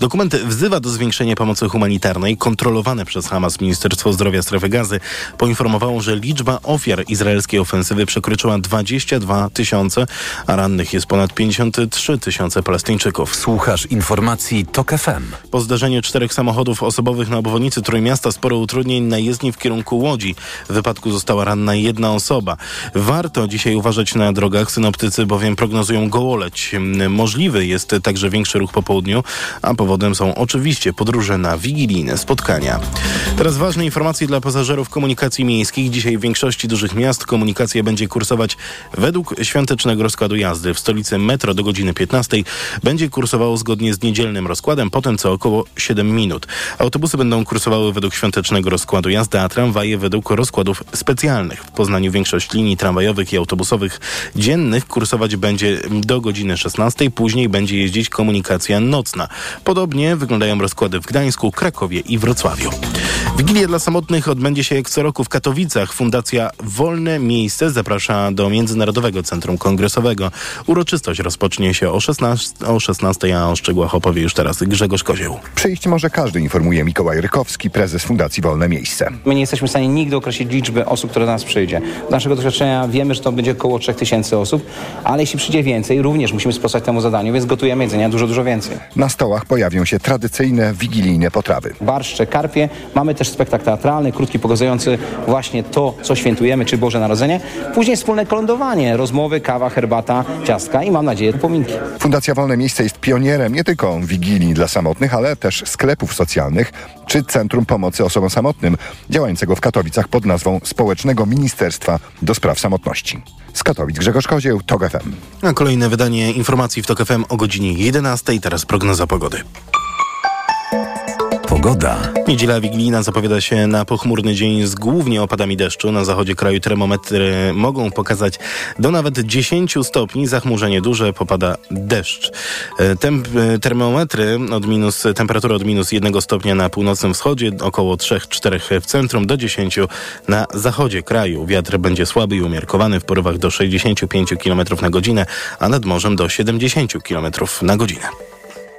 Dokument wzywa do zwiększenia pomocy humanitarnej. Kontrolowane przez Hamas Ministerstwo Zdrowia Strefy Gazy poinformowało, że liczba ofiar izraelskiej ofensywy przekroczyła 22 tysiące, a rannych jest ponad 53 tysiące Palestyńczyków. Słuchasz informacji TOK FM. Po zdarzeniu czterech samochodów osobowych na obwodnicy Trójmiasta sporo utrudnień na jezdni w kierunku Łodzi. W wypadku została ranna jedna osoba. Warto dzisiaj uważać na drogach. Synoptycy bowiem prognozują gołoleć. Możliwy jest także większy ruch po południu, a po Powodem są oczywiście podróże na wigilijne spotkania. Teraz ważne informacje dla pasażerów komunikacji miejskich. Dzisiaj w większości dużych miast komunikacja będzie kursować według świątecznego rozkładu jazdy. W stolicy metro do godziny 15 będzie kursowało zgodnie z niedzielnym rozkładem, potem co około 7 minut. Autobusy będą kursowały według świątecznego rozkładu jazdy, a tramwaje według rozkładów specjalnych. W Poznaniu większość linii tramwajowych i autobusowych dziennych kursować będzie do godziny 16, później będzie jeździć komunikacja nocna. Podobnie wyglądają rozkłady w Gdańsku, Krakowie i Wrocławiu. Wigilia dla samotnych odbędzie się jak co roku w Katowicach. Fundacja Wolne Miejsce zaprasza do Międzynarodowego Centrum Kongresowego. Uroczystość rozpocznie się o 16, o 16 a o szczegółach opowie już teraz Grzegorz Kozieł. Przyjść może każdy, informuje Mikołaj Rykowski, prezes Fundacji Wolne Miejsce. My nie jesteśmy w stanie nigdy określić liczby osób, które do nas przyjdzie. Z naszego doświadczenia wiemy, że to będzie około 3000 osób, ale jeśli przyjdzie więcej, również musimy sprostać temu zadaniu, więc gotujemy jedzenia dużo, dużo więcej. Na stołach pojawią się tradycyjne, wigilijne potrawy. Barszcze, karpie. Mamy też spektakl teatralny, krótki, pokazujący właśnie to, co świętujemy, czy Boże Narodzenie. Później wspólne kolędowanie, rozmowy, kawa, herbata, ciastka i mam nadzieję pominki. Fundacja Wolne Miejsce jest pionierem nie tylko wigilii dla samotnych, ale też sklepów socjalnych czy Centrum Pomocy Osobom Samotnym, działającego w Katowicach pod nazwą Społecznego Ministerstwa do Spraw Samotności. Z Katowic Grzegorz Kozieł, TOG FM. A kolejne wydanie informacji w TOK FM o godzinie 11. Teraz prognoza pogody. Pogoda. Niedziela wigilijna zapowiada się na pochmurny dzień z głównie opadami deszczu. Na zachodzie kraju termometry mogą pokazać do nawet 10 stopni. Zachmurzenie duże, popada deszcz. E, Temp e, termometry od minus, temperatura od minus 1 stopnia na północnym wschodzie, około 3-4 w centrum, do 10 na zachodzie kraju. Wiatr będzie słaby i umiarkowany w porywach do 65 km na godzinę, a nad morzem do 70 km na godzinę.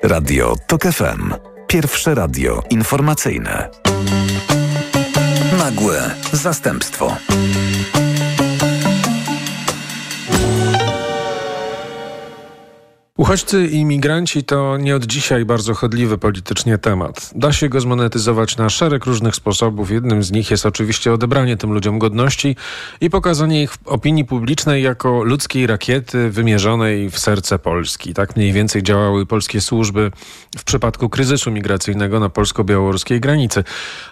Radio TOK FM. Pierwsze radio informacyjne. Nagłe zastępstwo. Uchodźcy i imigranci to nie od dzisiaj bardzo chodliwy politycznie temat. Da się go zmonetyzować na szereg różnych sposobów. Jednym z nich jest oczywiście odebranie tym ludziom godności i pokazanie ich opinii publicznej jako ludzkiej rakiety wymierzonej w serce Polski. Tak mniej więcej działały polskie służby w przypadku kryzysu migracyjnego na polsko-białoruskiej granicy.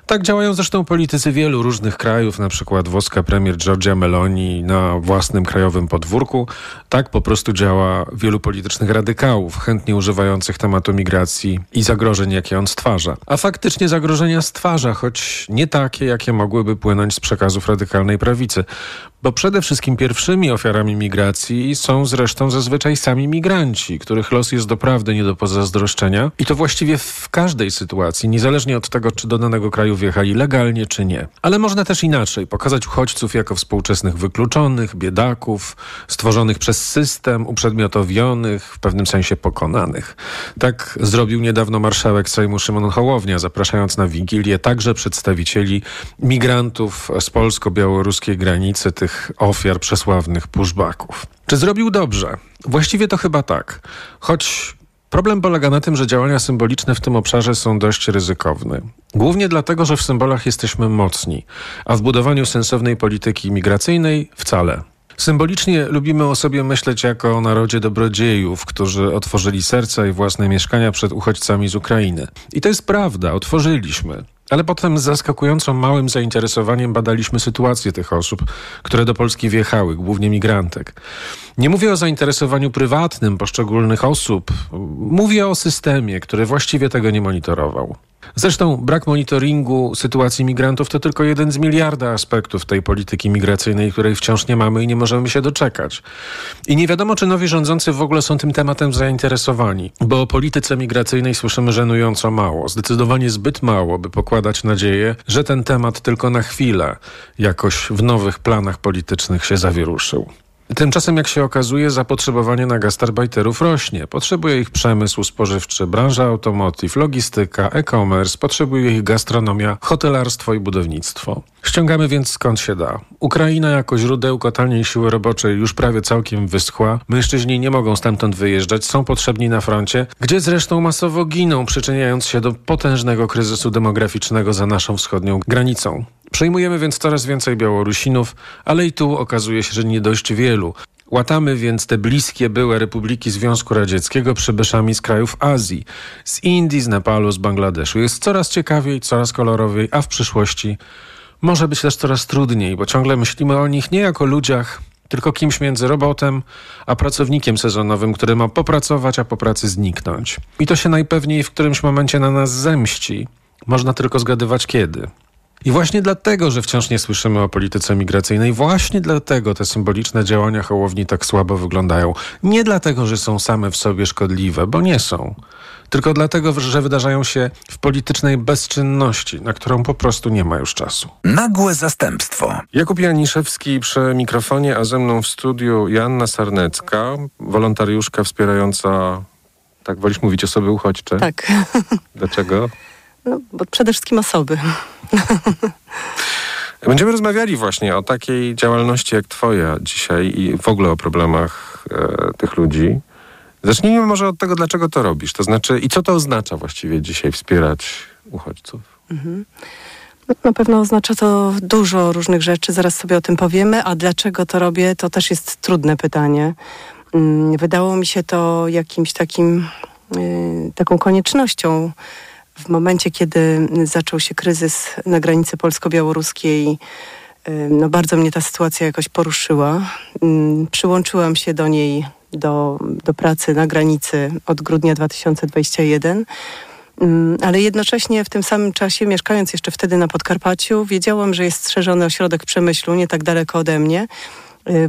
Tak działają zresztą politycy wielu różnych krajów, na przykład włoska premier Giorgia Meloni na własnym krajowym podwórku. Tak po prostu działa wielu politycznych radykałów, chętnie używających tematu migracji i zagrożeń, jakie on stwarza. A faktycznie zagrożenia stwarza, choć nie takie, jakie mogłyby płynąć z przekazów radykalnej prawicy. Bo przede wszystkim pierwszymi ofiarami migracji są zresztą zazwyczaj sami migranci, których los jest doprawdy nie do pozazdroszczenia. I to właściwie w każdej sytuacji, niezależnie od tego, czy do danego kraju wjechali legalnie, czy nie. Ale można też inaczej pokazać uchodźców jako współczesnych wykluczonych, biedaków, stworzonych przez system, uprzedmiotowionych, w pewnym sensie pokonanych. Tak zrobił niedawno marszałek Sejmu Szymon Hołownia, zapraszając na Wigilię także przedstawicieli migrantów z polsko-białoruskiej granicy, tych ofiar przesławnych pushbacków. Czy zrobił dobrze? Właściwie to chyba tak. Choć Problem polega na tym, że działania symboliczne w tym obszarze są dość ryzykowne. Głównie dlatego, że w symbolach jesteśmy mocni, a w budowaniu sensownej polityki migracyjnej wcale. Symbolicznie lubimy o sobie myśleć jako o narodzie dobrodziejów, którzy otworzyli serca i własne mieszkania przed uchodźcami z Ukrainy. I to jest prawda, otworzyliśmy. Ale potem z zaskakująco małym zainteresowaniem badaliśmy sytuację tych osób, które do Polski wjechały, głównie migrantek. Nie mówię o zainteresowaniu prywatnym poszczególnych osób, mówię o systemie, który właściwie tego nie monitorował. Zresztą brak monitoringu sytuacji migrantów to tylko jeden z miliarda aspektów tej polityki migracyjnej, której wciąż nie mamy i nie możemy się doczekać. I nie wiadomo, czy nowi rządzący w ogóle są tym tematem zainteresowani, bo o polityce migracyjnej słyszymy żenująco mało, zdecydowanie zbyt mało, by pokładać nadzieję, że ten temat tylko na chwilę jakoś w nowych planach politycznych się zawieruszył. Tymczasem, jak się okazuje, zapotrzebowanie na gastarbajterów rośnie. Potrzebuje ich przemysł spożywczy, branża automotive, logistyka, e-commerce, potrzebuje ich gastronomia, hotelarstwo i budownictwo. Ściągamy więc skąd się da. Ukraina jako źródełko taniej siły roboczej już prawie całkiem wyschła. Mężczyźni nie mogą stamtąd wyjeżdżać, są potrzebni na froncie, gdzie zresztą masowo giną, przyczyniając się do potężnego kryzysu demograficznego za naszą wschodnią granicą. Przejmujemy więc coraz więcej Białorusinów, ale i tu okazuje się, że nie dość wielu. Łatamy więc te bliskie były republiki Związku Radzieckiego przybyszami z krajów Azji, z Indii, z Nepalu, z Bangladeszu. Jest coraz ciekawiej, coraz kolorowiej, a w przyszłości może być też coraz trudniej, bo ciągle myślimy o nich nie jako ludziach, tylko kimś między robotem a pracownikiem sezonowym, który ma popracować, a po pracy zniknąć. I to się najpewniej w którymś momencie na nas zemści. Można tylko zgadywać kiedy. I właśnie dlatego, że wciąż nie słyszymy o polityce migracyjnej, właśnie dlatego te symboliczne działania Hołowni tak słabo wyglądają. Nie dlatego, że są same w sobie szkodliwe, bo nie są. Tylko dlatego, że wydarzają się w politycznej bezczynności, na którą po prostu nie ma już czasu. Nagłe zastępstwo. Jakub Janiszewski przy mikrofonie, a ze mną w studiu Joanna Sarnecka, wolontariuszka wspierająca, tak wolisz mówić, osoby uchodźcze? Tak. Dlaczego? No, bo przede wszystkim osoby. Będziemy rozmawiali właśnie o takiej działalności jak Twoja dzisiaj i w ogóle o problemach e, tych ludzi. Zacznijmy może od tego, dlaczego to robisz. To znaczy, i co to oznacza właściwie dzisiaj wspierać uchodźców? Mhm. No, na pewno oznacza to dużo różnych rzeczy, zaraz sobie o tym powiemy, a dlaczego to robię, to też jest trudne pytanie. Mm, wydało mi się to jakimś takim, y, taką koniecznością w momencie, kiedy zaczął się kryzys na granicy polsko-białoruskiej, no bardzo mnie ta sytuacja jakoś poruszyła. Mm, przyłączyłam się do niej, do, do pracy na granicy od grudnia 2021. Mm, ale jednocześnie w tym samym czasie, mieszkając jeszcze wtedy na Podkarpaciu, wiedziałam, że jest strzeżony ośrodek przemyślu nie tak daleko ode mnie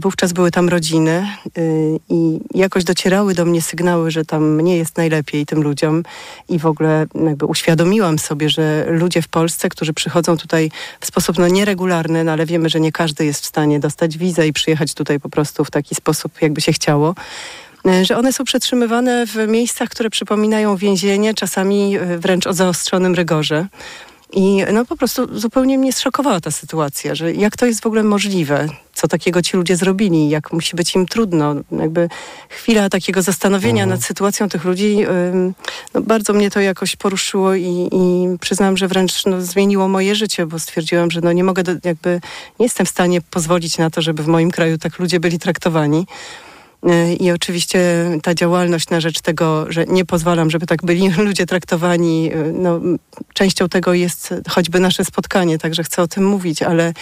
wówczas były tam rodziny y, i jakoś docierały do mnie sygnały, że tam nie jest najlepiej tym ludziom i w ogóle jakby uświadomiłam sobie, że ludzie w Polsce, którzy przychodzą tutaj w sposób no, nieregularny, no, ale wiemy, że nie każdy jest w stanie dostać wizę i przyjechać tutaj po prostu w taki sposób, jakby się chciało y, że one są przetrzymywane w miejscach, które przypominają więzienie, czasami wręcz o zaostrzonym rygorze. I no po prostu zupełnie mnie zszokowała ta sytuacja, że jak to jest w ogóle możliwe, co takiego ci ludzie zrobili, jak musi być im trudno. Jakby chwila takiego zastanowienia mhm. nad sytuacją tych ludzi, no bardzo mnie to jakoś poruszyło i, i przyznam, że wręcz no, zmieniło moje życie, bo stwierdziłam, że no nie mogę, do, jakby nie jestem w stanie pozwolić na to, żeby w moim kraju tak ludzie byli traktowani. Y, I oczywiście ta działalność na rzecz tego, że nie pozwalam, żeby tak byli ludzie traktowani, y, no, częścią tego jest choćby nasze spotkanie, także chcę o tym mówić, ale,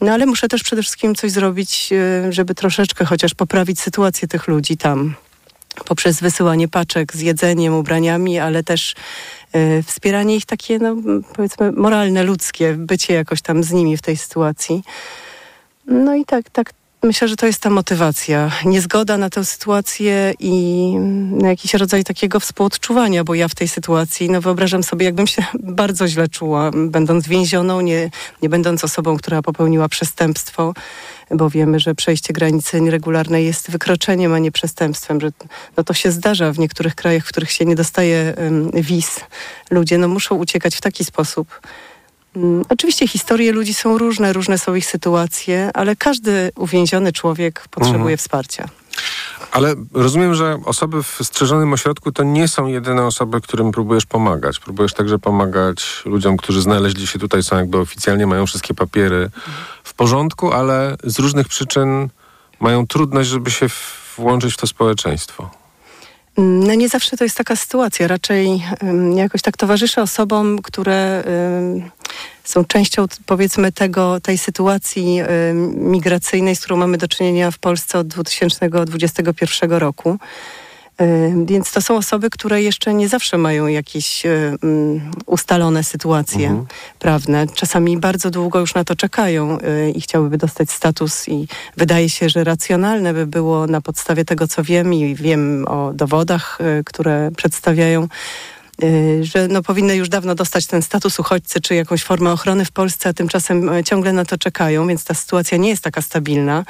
no, ale muszę też przede wszystkim coś zrobić, y, żeby troszeczkę chociaż poprawić sytuację tych ludzi tam. Poprzez wysyłanie paczek z jedzeniem, ubraniami, ale też y, wspieranie ich takie, no, powiedzmy, moralne, ludzkie, bycie jakoś tam z nimi w tej sytuacji. No i tak, tak, Myślę, że to jest ta motywacja. Niezgoda na tę sytuację i na jakiś rodzaj takiego współodczuwania, bo ja w tej sytuacji, no wyobrażam sobie, jakbym się bardzo źle czuła, będąc więzioną, nie, nie będąc osobą, która popełniła przestępstwo, bo wiemy, że przejście granicy nieregularnej jest wykroczeniem, a nie przestępstwem, że no to się zdarza w niektórych krajach, w których się nie dostaje um, wiz. Ludzie no, muszą uciekać w taki sposób oczywiście historie ludzi są różne, różne są ich sytuacje, ale każdy uwięziony człowiek potrzebuje mhm. wsparcia. Ale rozumiem, że osoby w strzeżonym ośrodku to nie są jedyne osoby, którym próbujesz pomagać. Próbujesz także pomagać ludziom, którzy znaleźli się tutaj, są jakby oficjalnie, mają wszystkie papiery w porządku, ale z różnych przyczyn mają trudność, żeby się włączyć w to społeczeństwo. Mm, no nie zawsze to jest taka sytuacja. Raczej jakoś tak towarzyszę osobom, które są częścią powiedzmy tego, tej sytuacji migracyjnej, z którą mamy do czynienia w Polsce od 2021 roku. Więc to są osoby, które jeszcze nie zawsze mają jakieś ustalone sytuacje mhm. prawne. Czasami bardzo długo już na to czekają y, i chciałyby dostać status i wydaje się, że racjonalne by było na podstawie tego, co wiem i wiem o dowodach, y, które przedstawiają, y, że no, powinny już dawno dostać ten status uchodźcy czy jakąś formę ochrony w Polsce, a tymczasem ciągle na to czekają, więc ta sytuacja nie jest taka stabilna.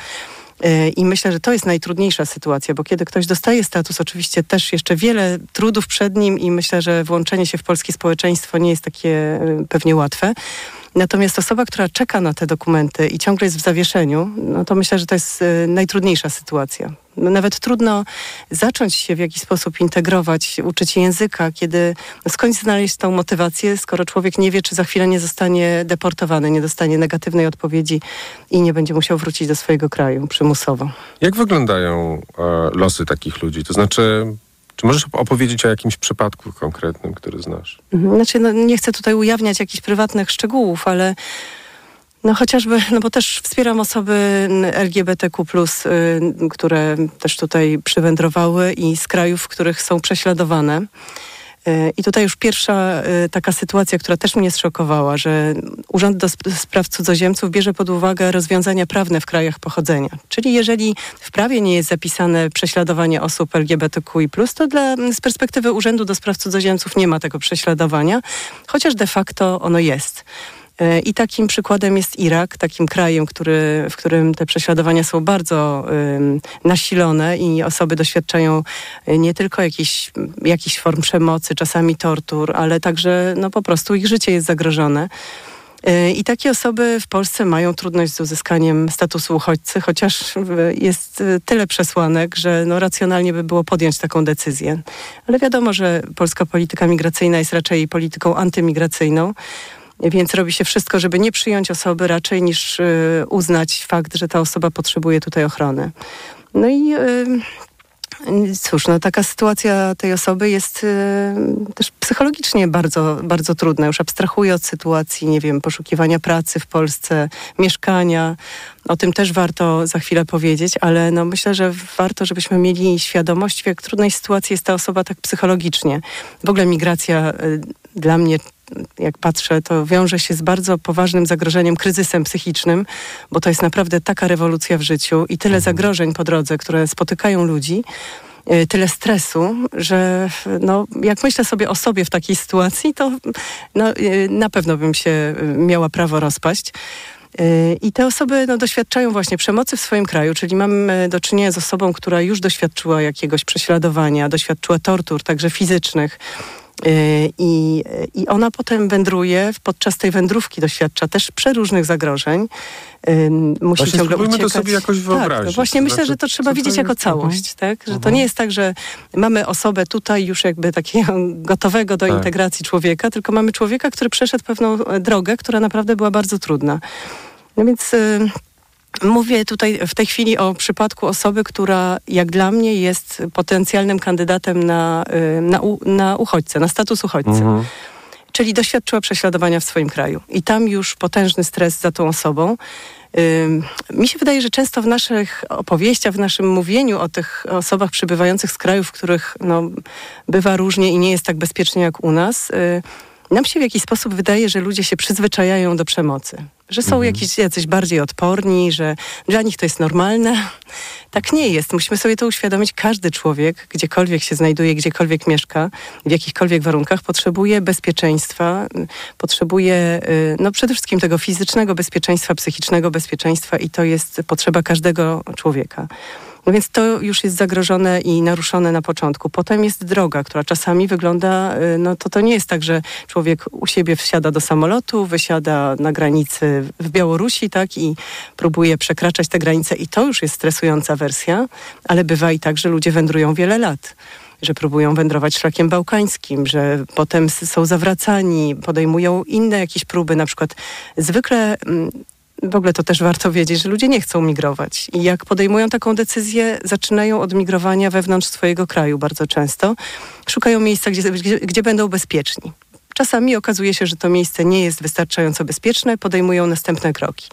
E, I myślę, że to jest najtrudniejsza sytuacja, bo kiedy ktoś dostaje status, oczywiście też jeszcze wiele trudów przed nim i myślę, że włączenie się w polskie społeczeństwo nie jest takie e, pewnie łatwe. Natomiast osoba, która czeka na te dokumenty i ciągle jest w zawieszeniu, no to myślę, że to jest y, najtrudniejsza sytuacja. No nawet trudno zacząć się w jakiś sposób integrować, uczyć języka, kiedy skądś znaleźć tą motywację, skoro człowiek nie wie, czy za chwilę nie zostanie deportowany, nie dostanie negatywnej odpowiedzi i nie będzie musiał wrócić do swojego kraju przymusowo. Jak wyglądają e, losy takich ludzi? To znaczy, czy możesz opowiedzieć o jakimś przypadku konkretnym, który znasz? Mhm. Znaczy, no, nie chcę tutaj ujawniać jakichś prywatnych szczegółów, ale no chociażby, no bo też wspieram osoby LGBTQ+, y, które też tutaj przywędrowały i z krajów, w których są prześladowane. I tutaj już pierwsza y, taka sytuacja, która też mnie zszokowała, że Urząd do Spraw Cudzoziemców bierze pod uwagę rozwiązania prawne w krajach pochodzenia. Czyli jeżeli w prawie nie jest zapisane prześladowanie osób LGBTQI+, to dla, z perspektywy Urzędu do Spraw Cudzoziemców nie ma tego prześladowania, chociaż de facto ono jest. E, I takim przykładem jest Irak, takim krajem, który, w którym te prześladowania są bardzo nasilone i osoby doświadczają e, nie tylko jakichś, jakichś form przemocy, czasami tortur, ale także no, po prostu ich życie jest zagrożone. E, I takie osoby w Polsce mają trudność z uzyskaniem statusu uchodźcy, chociaż jest tyle przesłanek, że no racjonalnie by było podjąć taką decyzję. Ale wiadomo, że polska polityka migracyjna jest raczej polityką antymigracyjną. Więc robi się wszystko, żeby nie przyjąć osoby raczej niż y, uznać fakt, że ta osoba potrzebuje tutaj ochrony. No i y, Cóż, no taka sytuacja tej osoby jest y, też psychologicznie bardzo, bardzo trudna. Już abstrahuję od sytuacji, nie wiem, poszukiwania pracy w Polsce, mieszkania. O tym też warto za chwilę powiedzieć, ale no myślę, że warto, żebyśmy mieli świadomość, w jak trudnej sytuacji jest ta osoba tak psychologicznie. W ogóle migracja dla mnie jak patrzę, to wiąże się z bardzo poważnym zagrożeniem, kryzysem psychicznym, bo to jest naprawdę taka rewolucja w życiu i tyle mhm. zagrożeń po drodze, które spotykają ludzi, y, tyle stresu, że no, jak myślę sobie o sobie w takiej sytuacji, to no, y, na pewno bym się y, miała prawo rozpaść. I te osoby no, doświadczają właśnie przemocy w swoim kraju, czyli mamy do czynienia z osobą, która już doświadczyła jakiegoś prześladowania, doświadczyła tortur, także fizycznych, I, I ona potem wędruje, podczas tej wędrówki doświadcza też przeróżnych zagrożeń. Musi właśnie ciągle uciekać. to sobie jakoś wyobrazić. Tak, no właśnie to myślę, znaczy, że to trzeba widzieć jako całość, tak? Że to mhm. nie jest tak, że mamy osobę tutaj już jakby takiego gotowego do tak. integracji człowieka, tylko mamy człowieka, który przeszedł pewną drogę, która naprawdę była bardzo trudna. No więc... Y, Mówię tutaj w tej chwili o przypadku osoby, która jak dla mnie jest potencjalnym kandydatem na, y, na, na uchodźcę, na status uchodźcy. Mhm. Czyli doświadczyła prześladowania w swoim kraju. I tam już potężny stres za tą osobą. Mi się wydaje, że często w naszych opowieściach, w naszym mówieniu o tych osobach przybywających z krajów, w których no, bywa różnie i nie jest tak bezpiecznie jak u nas, y, nam się w jakiś sposób wydaje, że ludzie się przyzwyczajają do przemocy. Że są mhm. jakiś, jacyś bardziej odporni, że dla nich to jest normalne. Tak nie jest. Musimy sobie to uświadomić. Każdy człowiek, gdziekolwiek się znajduje, gdziekolwiek mieszka, w jakichkolwiek warunkach, potrzebuje bezpieczeństwa, potrzebuje y, no, przede wszystkim tego fizycznego bezpieczeństwa, psychicznego bezpieczeństwa i to jest potrzeba każdego człowieka. No więc to już jest zagrożone i naruszone na początku. Potem jest droga, która czasami wygląda, y, no to to nie jest tak, że człowiek u siebie wsiada do samolotu, wysiada na granicy w Białorusi, tak, i próbuje przekraczać te granice i to już jest stresująca wersja, ale bywa i tak, że ludzie wędrują wiele lat że próbują wędrować szlakiem bałkańskim, że potem są zawracani, podejmują inne jakieś próby, na przykład zwykle mm, w ogóle to też warto wiedzieć, że ludzie nie chcą migrować. I jak podejmują taką decyzję, zaczynają od migrowania wewnątrz swojego kraju bardzo często. Szukają miejsca, gdzie, gdzie, gdzie będą bezpieczni. Czasami okazuje się, że to miejsce nie jest wystarczająco bezpieczne, podejmują następne kroki.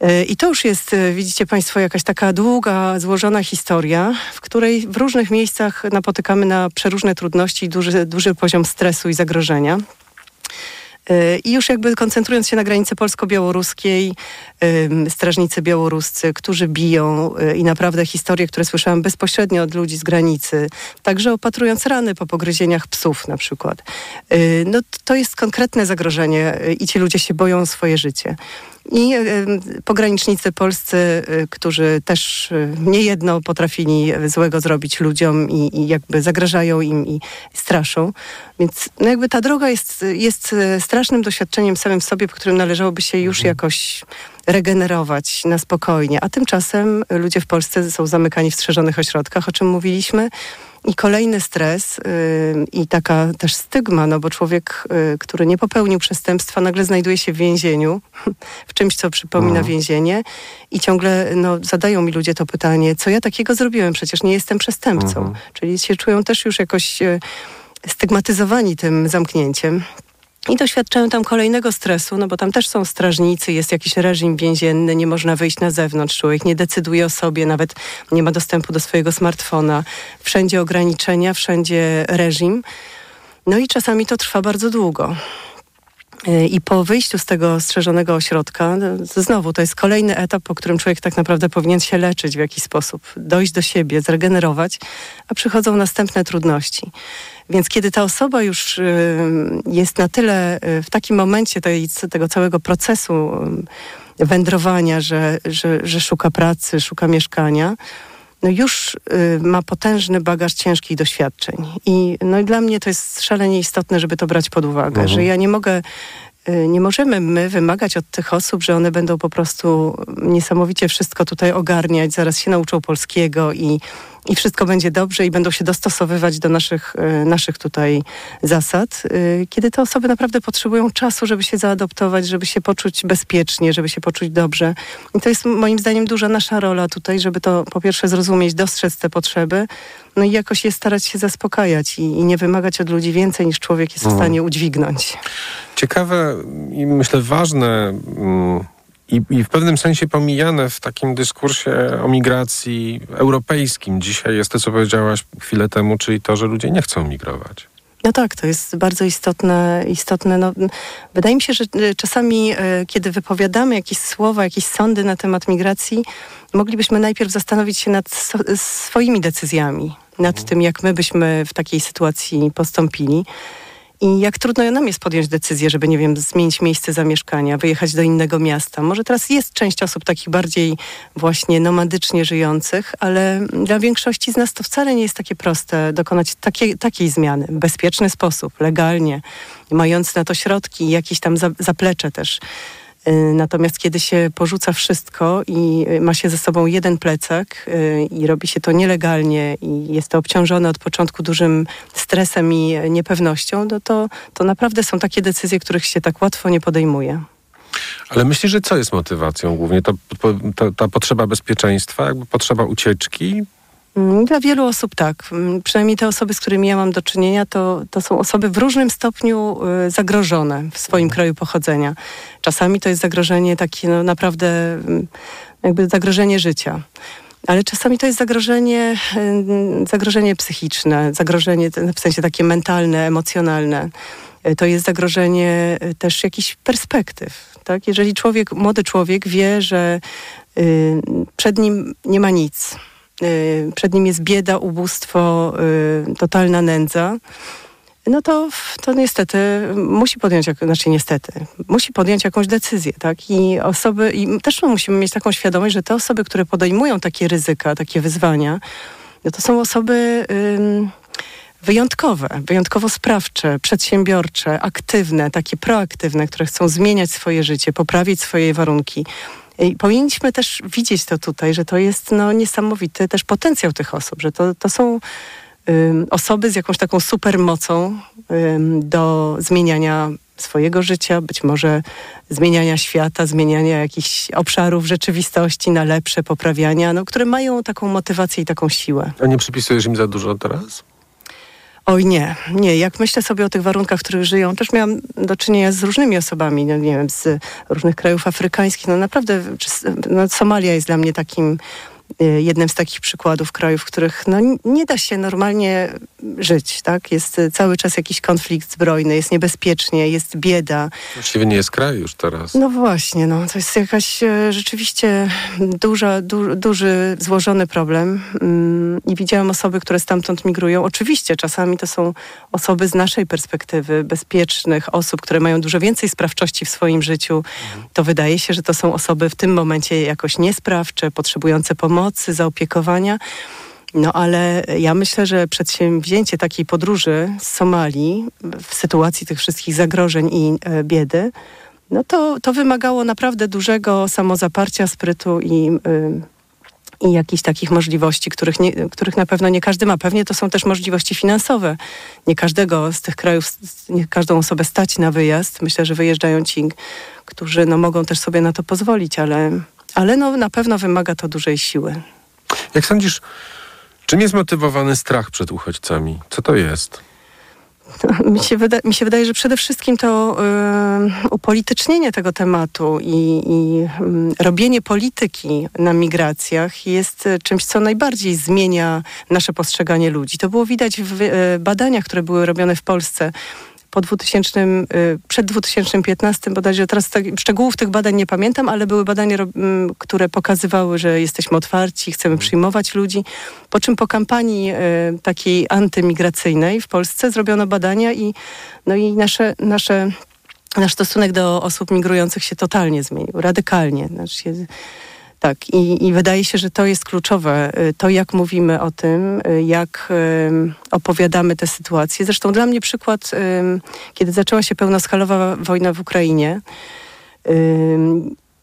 E, I to już jest, e, widzicie Państwo, jakaś taka długa, złożona historia, w której w różnych miejscach napotykamy na przeróżne trudności i duży, duży poziom stresu i zagrożenia. I już jakby koncentrując się na granicy polsko-białoruskiej, strażnicy białoruscy, którzy biją y, i naprawdę historie, które słyszałam bezpośrednio od ludzi z granicy, także opatrując rany po pogryzieniach psów na przykład. Y, no to jest konkretne zagrożenie y, i ci ludzie się boją o swoje życie. I pogranicznicy polscy, którzy też niejedno potrafili złego zrobić ludziom i, i jakby zagrażają im i straszą. Więc no jakby ta droga jest, jest strasznym doświadczeniem samym w sobie, po którym należałoby się już mhm. jakoś regenerować na spokojnie. A tymczasem ludzie w Polsce są zamykani w strzeżonych ośrodkach, o czym mówiliśmy. I kolejny stres yy, i taka też stygma, no bo człowiek, yy, który nie popełnił przestępstwa, nagle znajduje się w więzieniu, w czymś, co przypomina mhm. więzienie i ciągle no, zadają mi ludzie to pytanie, co ja takiego zrobiłem? Przecież nie jestem przestępcą. Mhm. Czyli się czują też już jakoś yy, stygmatyzowani tym zamknięciem. I doświadczają tam kolejnego stresu, no bo tam też są strażnicy, jest jakiś reżim więzienny, nie można wyjść na zewnątrz, człowiek nie decyduje o sobie, nawet nie ma dostępu do swojego smartfona. Wszędzie ograniczenia, wszędzie reżim. No i czasami to trwa bardzo długo. I po wyjściu z tego strzeżonego ośrodka, no, znowu to jest kolejny etap, po którym człowiek tak naprawdę powinien się leczyć w jakiś sposób, dojść do siebie, zregenerować, a przychodzą następne trudności. Więc kiedy ta osoba już y, jest na tyle y, w takim momencie tej, tego całego procesu y, wędrowania, że, że, że szuka pracy, szuka mieszkania, no już ma potężny bagaż ciężkich doświadczeń. I, no i dla mnie to jest szalenie istotne, żeby to brać pod uwagę, mhm. że ja nie mogę nie możemy my wymagać od tych osób, że one będą po prostu niesamowicie wszystko tutaj ogarniać, zaraz się nauczą polskiego i i wszystko będzie dobrze i będą się dostosowywać do naszych, e, naszych tutaj zasad, e, kiedy te osoby naprawdę potrzebują czasu, żeby się zaadoptować, żeby się poczuć bezpiecznie, żeby się poczuć dobrze. I to jest moim zdaniem duża nasza rola tutaj, żeby to po pierwsze zrozumieć, dostrzec te potrzeby, no i jakoś je starać się zaspokajać i, i nie wymagać od ludzi więcej niż człowiek jest w mhm. stanie udźwignąć. Ciekawe i myślę ważne mm, i, I, w pewnym sensie pomijane w takim dyskursie o migracji europejskim dzisiaj jest to, co powiedziałaś chwilę temu, czyli to, że ludzie nie chcą migrować. No tak, to jest bardzo istotne. istotne. No, wydaje mi się, że e, czasami, e, kiedy wypowiadamy jakieś słowa, jakieś sądy na temat migracji, moglibyśmy najpierw zastanowić się nad swoimi decyzjami, nad mhm. tym, jak my byśmy w takiej sytuacji postąpili. I jak trudno nam jest podjąć decyzję, żeby, nie wiem, zmienić miejsce zamieszkania, wyjechać do innego miasta. Może teraz jest część osób takich bardziej właśnie nomadycznie żyjących, ale dla większości z nas to wcale nie jest takie proste dokonać takiej, takiej zmiany w bezpieczny sposób, legalnie, mając na to środki i jakieś tam zaplecze też. Y, natomiast kiedy się porzuca wszystko i y, ma się ze sobą jeden plecak y, i robi się to nielegalnie i jest to obciążone od początku dużym stresem i niepewnością, no to, to naprawdę są takie decyzje, których się tak łatwo nie podejmuje. Ale myślisz, że co jest motywacją głównie? To, to, ta potrzeba bezpieczeństwa, jakby potrzeba ucieczki? Mm, dla wielu osób tak. Mm, przynajmniej te osoby, z którymi ja mam do czynienia, to, to są osoby w różnym stopniu y, zagrożone w swoim mhm. kraju pochodzenia. Czasami to jest zagrożenie takie no, naprawdę mm, jakby zagrożenie życia. Ale czasami to jest zagrożenie, y, zagrożenie psychiczne, zagrożenie w sensie takie mentalne, emocjonalne. Y, to jest zagrożenie też jakichś perspektyw. Tak? Jeżeli człowiek, młody człowiek wie, że przed nim nie ma nic, przed nim jest bieda, ubóstwo, y, totalna nędza, no to, to niestety musi podjąć, znaczy niestety, musi podjąć jakąś decyzję, tak? I osoby, i też musimy mieć taką świadomość, że te osoby, które podejmują takie ryzyka, takie wyzwania, no to są osoby wyjątkowe, wyjątkowo sprawcze, przedsiębiorcze, aktywne, takie proaktywne, które chcą zmieniać swoje życie, poprawić swoje warunki. I powinniśmy też widzieć to tutaj, że to jest no, niesamowity też potencjał tych osób, że to, to są um, osoby z jakąś taką supermocą um, do zmieniania swojego życia, być może zmieniania świata, zmieniania jakichś obszarów rzeczywistości na lepsze, poprawiania, no, które mają taką motywację i taką siłę. A nie przypisujesz im za dużo teraz? Oj nie, nie. Jak myślę sobie o tych warunkach, w których żyją, też miałam do czynienia z różnymi osobami, no, nie wiem, z różnych krajów afrykańskich. No naprawdę, no, Somalia jest dla mnie takim jednym z takich przykładów krajów, w których no, nie da się normalnie żyć. Tak? Jest y, cały czas jakiś konflikt zbrojny, jest niebezpiecznie, jest bieda. Właściwie nie jest kraj już teraz. No właśnie, no, to jest jakaś e, rzeczywiście duża, du, duży, złożony problem. Mm, I widziałam osoby, które stamtąd migrują. Oczywiście czasami to są osoby z naszej perspektywy, bezpiecznych osób, które mają dużo więcej sprawczości w swoim życiu. To wydaje się, że to są osoby w tym momencie jakoś niesprawcze, potrzebujące pomocy, zaopiekowania. No ale ja myślę, że przedsięwzięcie takiej podróży z Somalii w sytuacji tych wszystkich zagrożeń i e, biedy, no to, to wymagało naprawdę dużego samozaparcia, sprytu i, y, i jakichś takich możliwości, których, nie, których na pewno nie każdy ma. Pewnie to są też możliwości finansowe. Nie każdego z tych krajów, nie każdą osobę stać na wyjazd. Myślę, że wyjeżdżają ci, którzy no, mogą też sobie na to pozwolić, ale, ale no, na pewno wymaga to dużej siły. Jak sądzisz, czym jest motywowany strach przed uchodźcami? Co to jest? Mi się, wyda, mi się wydaje, że przede wszystkim to y, upolitycznienie tego tematu i, i y, robienie polityki na migracjach jest czymś, co najbardziej zmienia nasze postrzeganie ludzi. To było widać w y, badaniach, które były robione w Polsce po 2000, y, przed 2015 bodajże, teraz tak, szczegółów tych badań nie pamiętam, ale były badania, które pokazywały, że jesteśmy otwarci, chcemy przyjmować ludzi. Po czym po kampanii y, takiej antymigracyjnej w Polsce zrobiono badania i, no i nasze, nasze, nasz stosunek do osób migrujących się totalnie zmienił, radykalnie. Znaczy się, tak, i, i wydaje się, że to jest kluczowe. Y, to, jak mówimy o tym, y, jak opowiadamy tę sytuację. Zresztą dla mnie przykład, kiedy zaczęła się pełnoskalowa wojna w Ukrainie,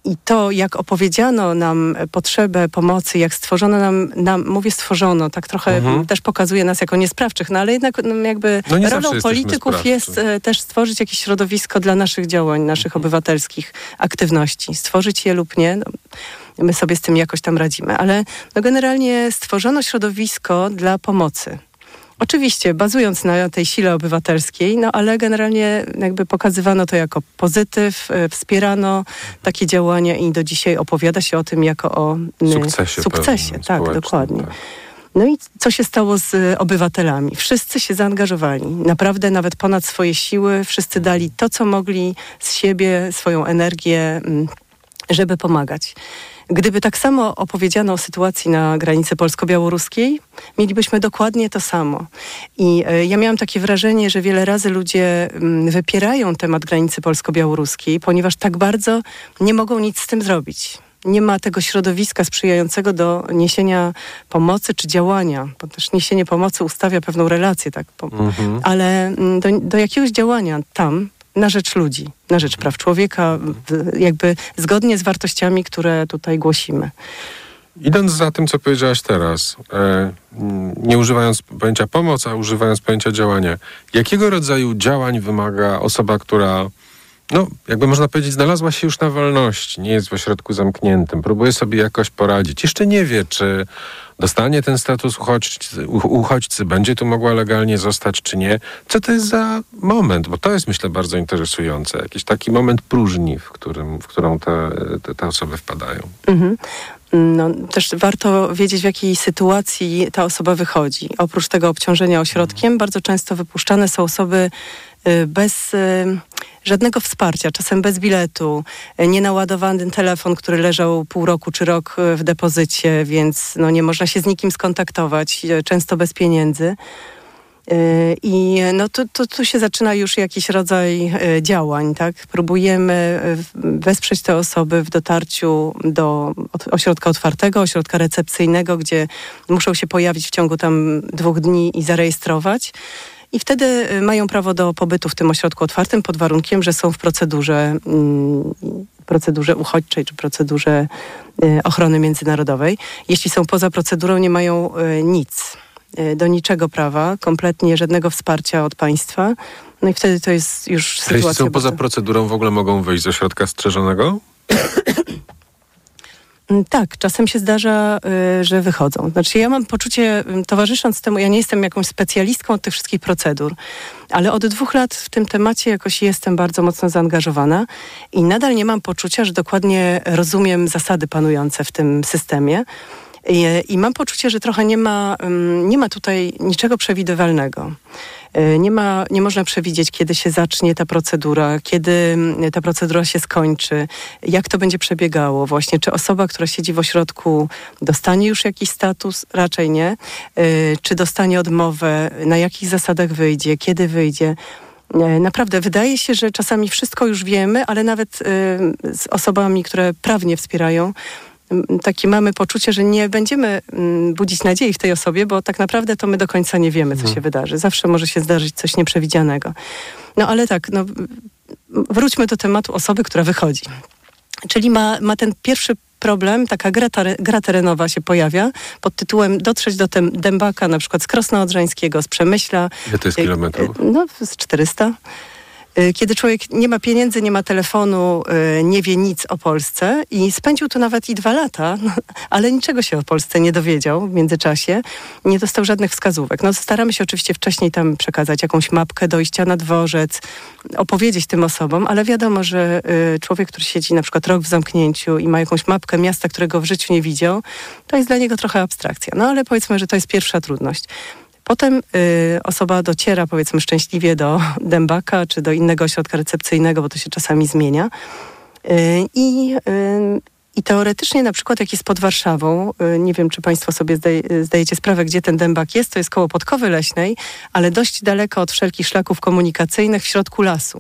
i to, jak opowiedziano nam potrzebę pomocy, jak stworzono nam, nam mówię stworzono, tak trochę mhm. też pokazuje nas jako niesprawczych, no ale jednak no, jakby no rolą polityków jest e, też stworzyć jakieś środowisko dla naszych działań, naszych mhm. obywatelskich aktywności. Stworzyć je lub nie. No, my sobie z tym jakoś tam radzimy. Ale no generalnie stworzono środowisko dla pomocy. Oczywiście, bazując na tej sile obywatelskiej, no ale generalnie jakby pokazywano to jako pozytyw, e, wspierano takie działania i do dzisiaj opowiada się o tym jako o sukcesie. Sukcesie, tak, dokładnie. Tak. No i co się stało z obywatelami? Wszyscy się zaangażowali, naprawdę nawet ponad swoje siły, wszyscy dali to, co mogli z siebie, swoją energię, żeby pomagać. Gdyby tak samo opowiedziano o sytuacji na granicy polsko-białoruskiej, mielibyśmy dokładnie to samo. I e, ja miałam takie wrażenie, że wiele razy ludzie mm, wypierają temat granicy polsko-białoruskiej, ponieważ tak bardzo nie mogą nic z tym zrobić nie ma tego środowiska sprzyjającego do niesienia pomocy czy działania, bo też niesienie pomocy ustawia pewną relację, tak, mhm. ale mm, do, do jakiegoś działania tam na rzecz ludzi, na rzecz praw człowieka, jakby zgodnie z wartościami, które tutaj głosimy. Idąc za tym, co powiedziałaś teraz, e, nie używając pojęcia pomoc, a używając pojęcia działania, jakiego rodzaju działań wymaga osoba, która, no, jakby można powiedzieć, znalazła się już na wolności, nie jest w ośrodku zamkniętym, próbuje sobie jakoś poradzić, jeszcze nie wie, czy dostanie ten status uchodźcy, uchodźcy, będzie tu mogła legalnie zostać, czy nie. Co to jest za moment? Bo to jest, myślę, bardzo interesujące. Jakiś taki moment próżni, w, którym, w którą te, te, te osoby wpadają. Mhm. No, też warto wiedzieć, w jakiej sytuacji ta osoba wychodzi. Oprócz tego obciążenia ośrodkiem, bardzo często wypuszczane są osoby y, bez y, żadnego wsparcia, czasem bez biletu, e, nienaładowany telefon, który leżał pół roku czy rok w depozycie, więc no, nie można się z nikim skontaktować, często bez pieniędzy. I no to tu się zaczyna już jakiś rodzaj działań, tak? Próbujemy wesprzeć te osoby w dotarciu do ośrodka otwartego, ośrodka recepcyjnego, gdzie muszą się pojawić w ciągu tam dwóch dni i zarejestrować i wtedy y, mają prawo do pobytu w tym ośrodku otwartym pod warunkiem, że są w procedurze, mm, procedurze uchodźczej czy procedurze y, ochrony międzynarodowej. Jeśli są poza procedurą, nie mają y, nic do niczego prawa, kompletnie żadnego wsparcia od państwa. No i wtedy to jest już sytuacja... Jeśli są poza procedurą, w ogóle mogą wyjść z ośrodka strzeżonego? Mm, tak, czasem się zdarza, y, że wychodzą. Znaczy ja mam poczucie, y, towarzysząc temu, ja nie jestem jakąś specjalistką od tych wszystkich procedur, ale od dwóch lat w tym temacie jakoś jestem bardzo mocno zaangażowana i nadal nie mam poczucia, że dokładnie rozumiem zasady panujące w tym systemie. I, I, mam poczucie, że trochę nie ma, nie ma tutaj niczego przewidywalnego. E, nie, ma, nie można przewidzieć, kiedy się zacznie ta procedura, kiedy ta procedura się skończy, jak to będzie przebiegało właśnie. Czy osoba, która siedzi w ośrodku dostanie już jakiś status? Raczej nie. E, czy dostanie odmowę? Na jakich zasadach wyjdzie? Kiedy wyjdzie? E, naprawdę wydaje się, że czasami wszystko już wiemy, ale nawet z osobami, które prawnie wspierają, takie mamy poczucie, że nie będziemy budzić nadziei w tej osobie, bo tak naprawdę to my do końca nie wiemy, co mhm. się wydarzy. Zawsze może się zdarzyć coś nieprzewidzianego. No ale tak, no, wróćmy do tematu osoby, która wychodzi. Czyli ma, ma ten pierwszy problem, taka gra, gra terenowa się pojawia pod tytułem dotrzeć do tem, Dębaka, na przykład z Krosna Odrzańskiego, z Przemyśla. Ile to jest kilometrów? No, z 400. Y, kiedy człowiek nie ma pieniędzy, nie ma telefonu, y, nie wie nic o Polsce i spędził tu nawet i dwa lata, ale niczego się o Polsce nie dowiedział w międzyczasie, nie dostał żadnych wskazówek. No, staramy się oczywiście wcześniej tam przekazać jakąś mapkę dojścia na dworzec, opowiedzieć tym osobom, ale wiadomo, że y, człowiek, który siedzi na przykład rok w zamknięciu i ma jakąś mapkę miasta, którego w życiu nie widział, to jest dla niego trochę abstrakcja. No ale powiedzmy, że to jest pierwsza trudność. Potem y, osoba dociera, powiedzmy, szczęśliwie do dębaka czy do innego ośrodka recepcyjnego, bo to się czasami zmienia. Y, I y, i teoretycznie na przykład jak jest pod Warszawą, y, nie wiem czy Państwo sobie zdajecie sprawę, gdzie ten dębak jest, to jest koło Podkowy Leśnej, ale dość daleko od wszelkich szlaków komunikacyjnych w środku lasu.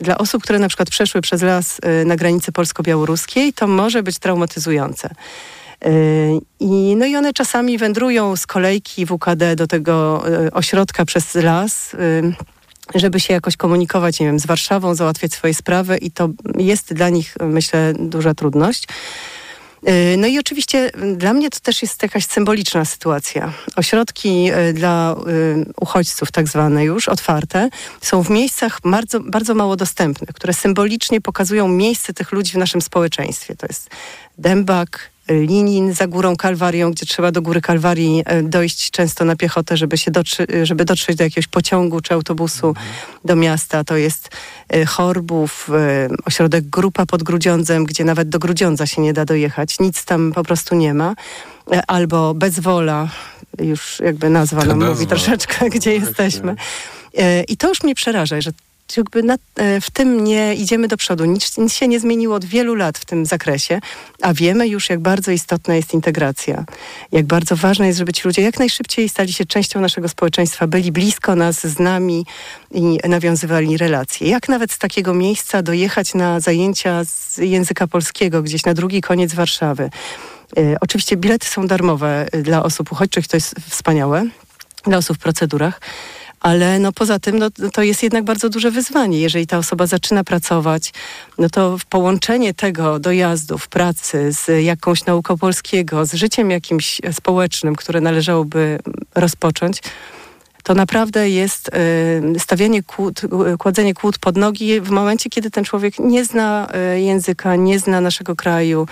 Dla osób, które na przykład przeszły przez las y, na granicy polsko-białoruskiej, to może być traumatyzujące. Y, I, no i one czasami wędrują z kolejki WKD do tego y, ośrodka przez las y, żeby się jakoś komunikować, nie wiem, z Warszawą, załatwiać swoje sprawy i to jest dla nich, myślę, duża trudność. No i oczywiście dla mnie to też jest jakaś symboliczna sytuacja. Ośrodki dla uchodźców, tak zwane już, otwarte, są w miejscach bardzo, bardzo mało dostępnych, które symbolicznie pokazują miejsce tych ludzi w naszym społeczeństwie. To jest Dębak, Linin za górą Kalwarią, gdzie trzeba do góry Kalwarii e, dojść często na piechotę, żeby, się dotrzy, żeby dotrzeć do jakiegoś pociągu czy autobusu mhm. do miasta. To jest e, Chorbów, e, ośrodek Grupa pod Grudziądzem, gdzie nawet do Grudziądza się nie da dojechać. Nic tam po prostu nie ma. Albo Bezwola, już jakby nazwa nam mówi troszeczkę, gdzie jesteśmy. I to już mnie przeraża, że jakby na, e, w tym nie idziemy do przodu. Nic, nic się nie zmieniło od wielu lat w tym zakresie, a wiemy już, jak bardzo istotna jest integracja. Jak bardzo ważne jest, żeby ci ludzie jak najszybciej stali się częścią naszego społeczeństwa, byli blisko nas, z nami i nawiązywali relacje. Jak nawet z takiego miejsca dojechać na zajęcia z języka polskiego gdzieś na drugi koniec Warszawy. E, oczywiście bilety są darmowe e, dla osób uchodźczych, to jest wspaniałe, dla osób w procedurach ale no poza tym no, to jest jednak bardzo duże wyzwanie. Jeżeli ta osoba zaczyna pracować, no to połączenie tego dojazdów, pracy z jakąś nauką polskiego, z życiem jakimś społecznym, które należałoby rozpocząć, to naprawdę jest y, stawianie kłód, kładzenie kłód pod nogi w momencie, kiedy ten człowiek nie zna y, języka, nie zna naszego kraju.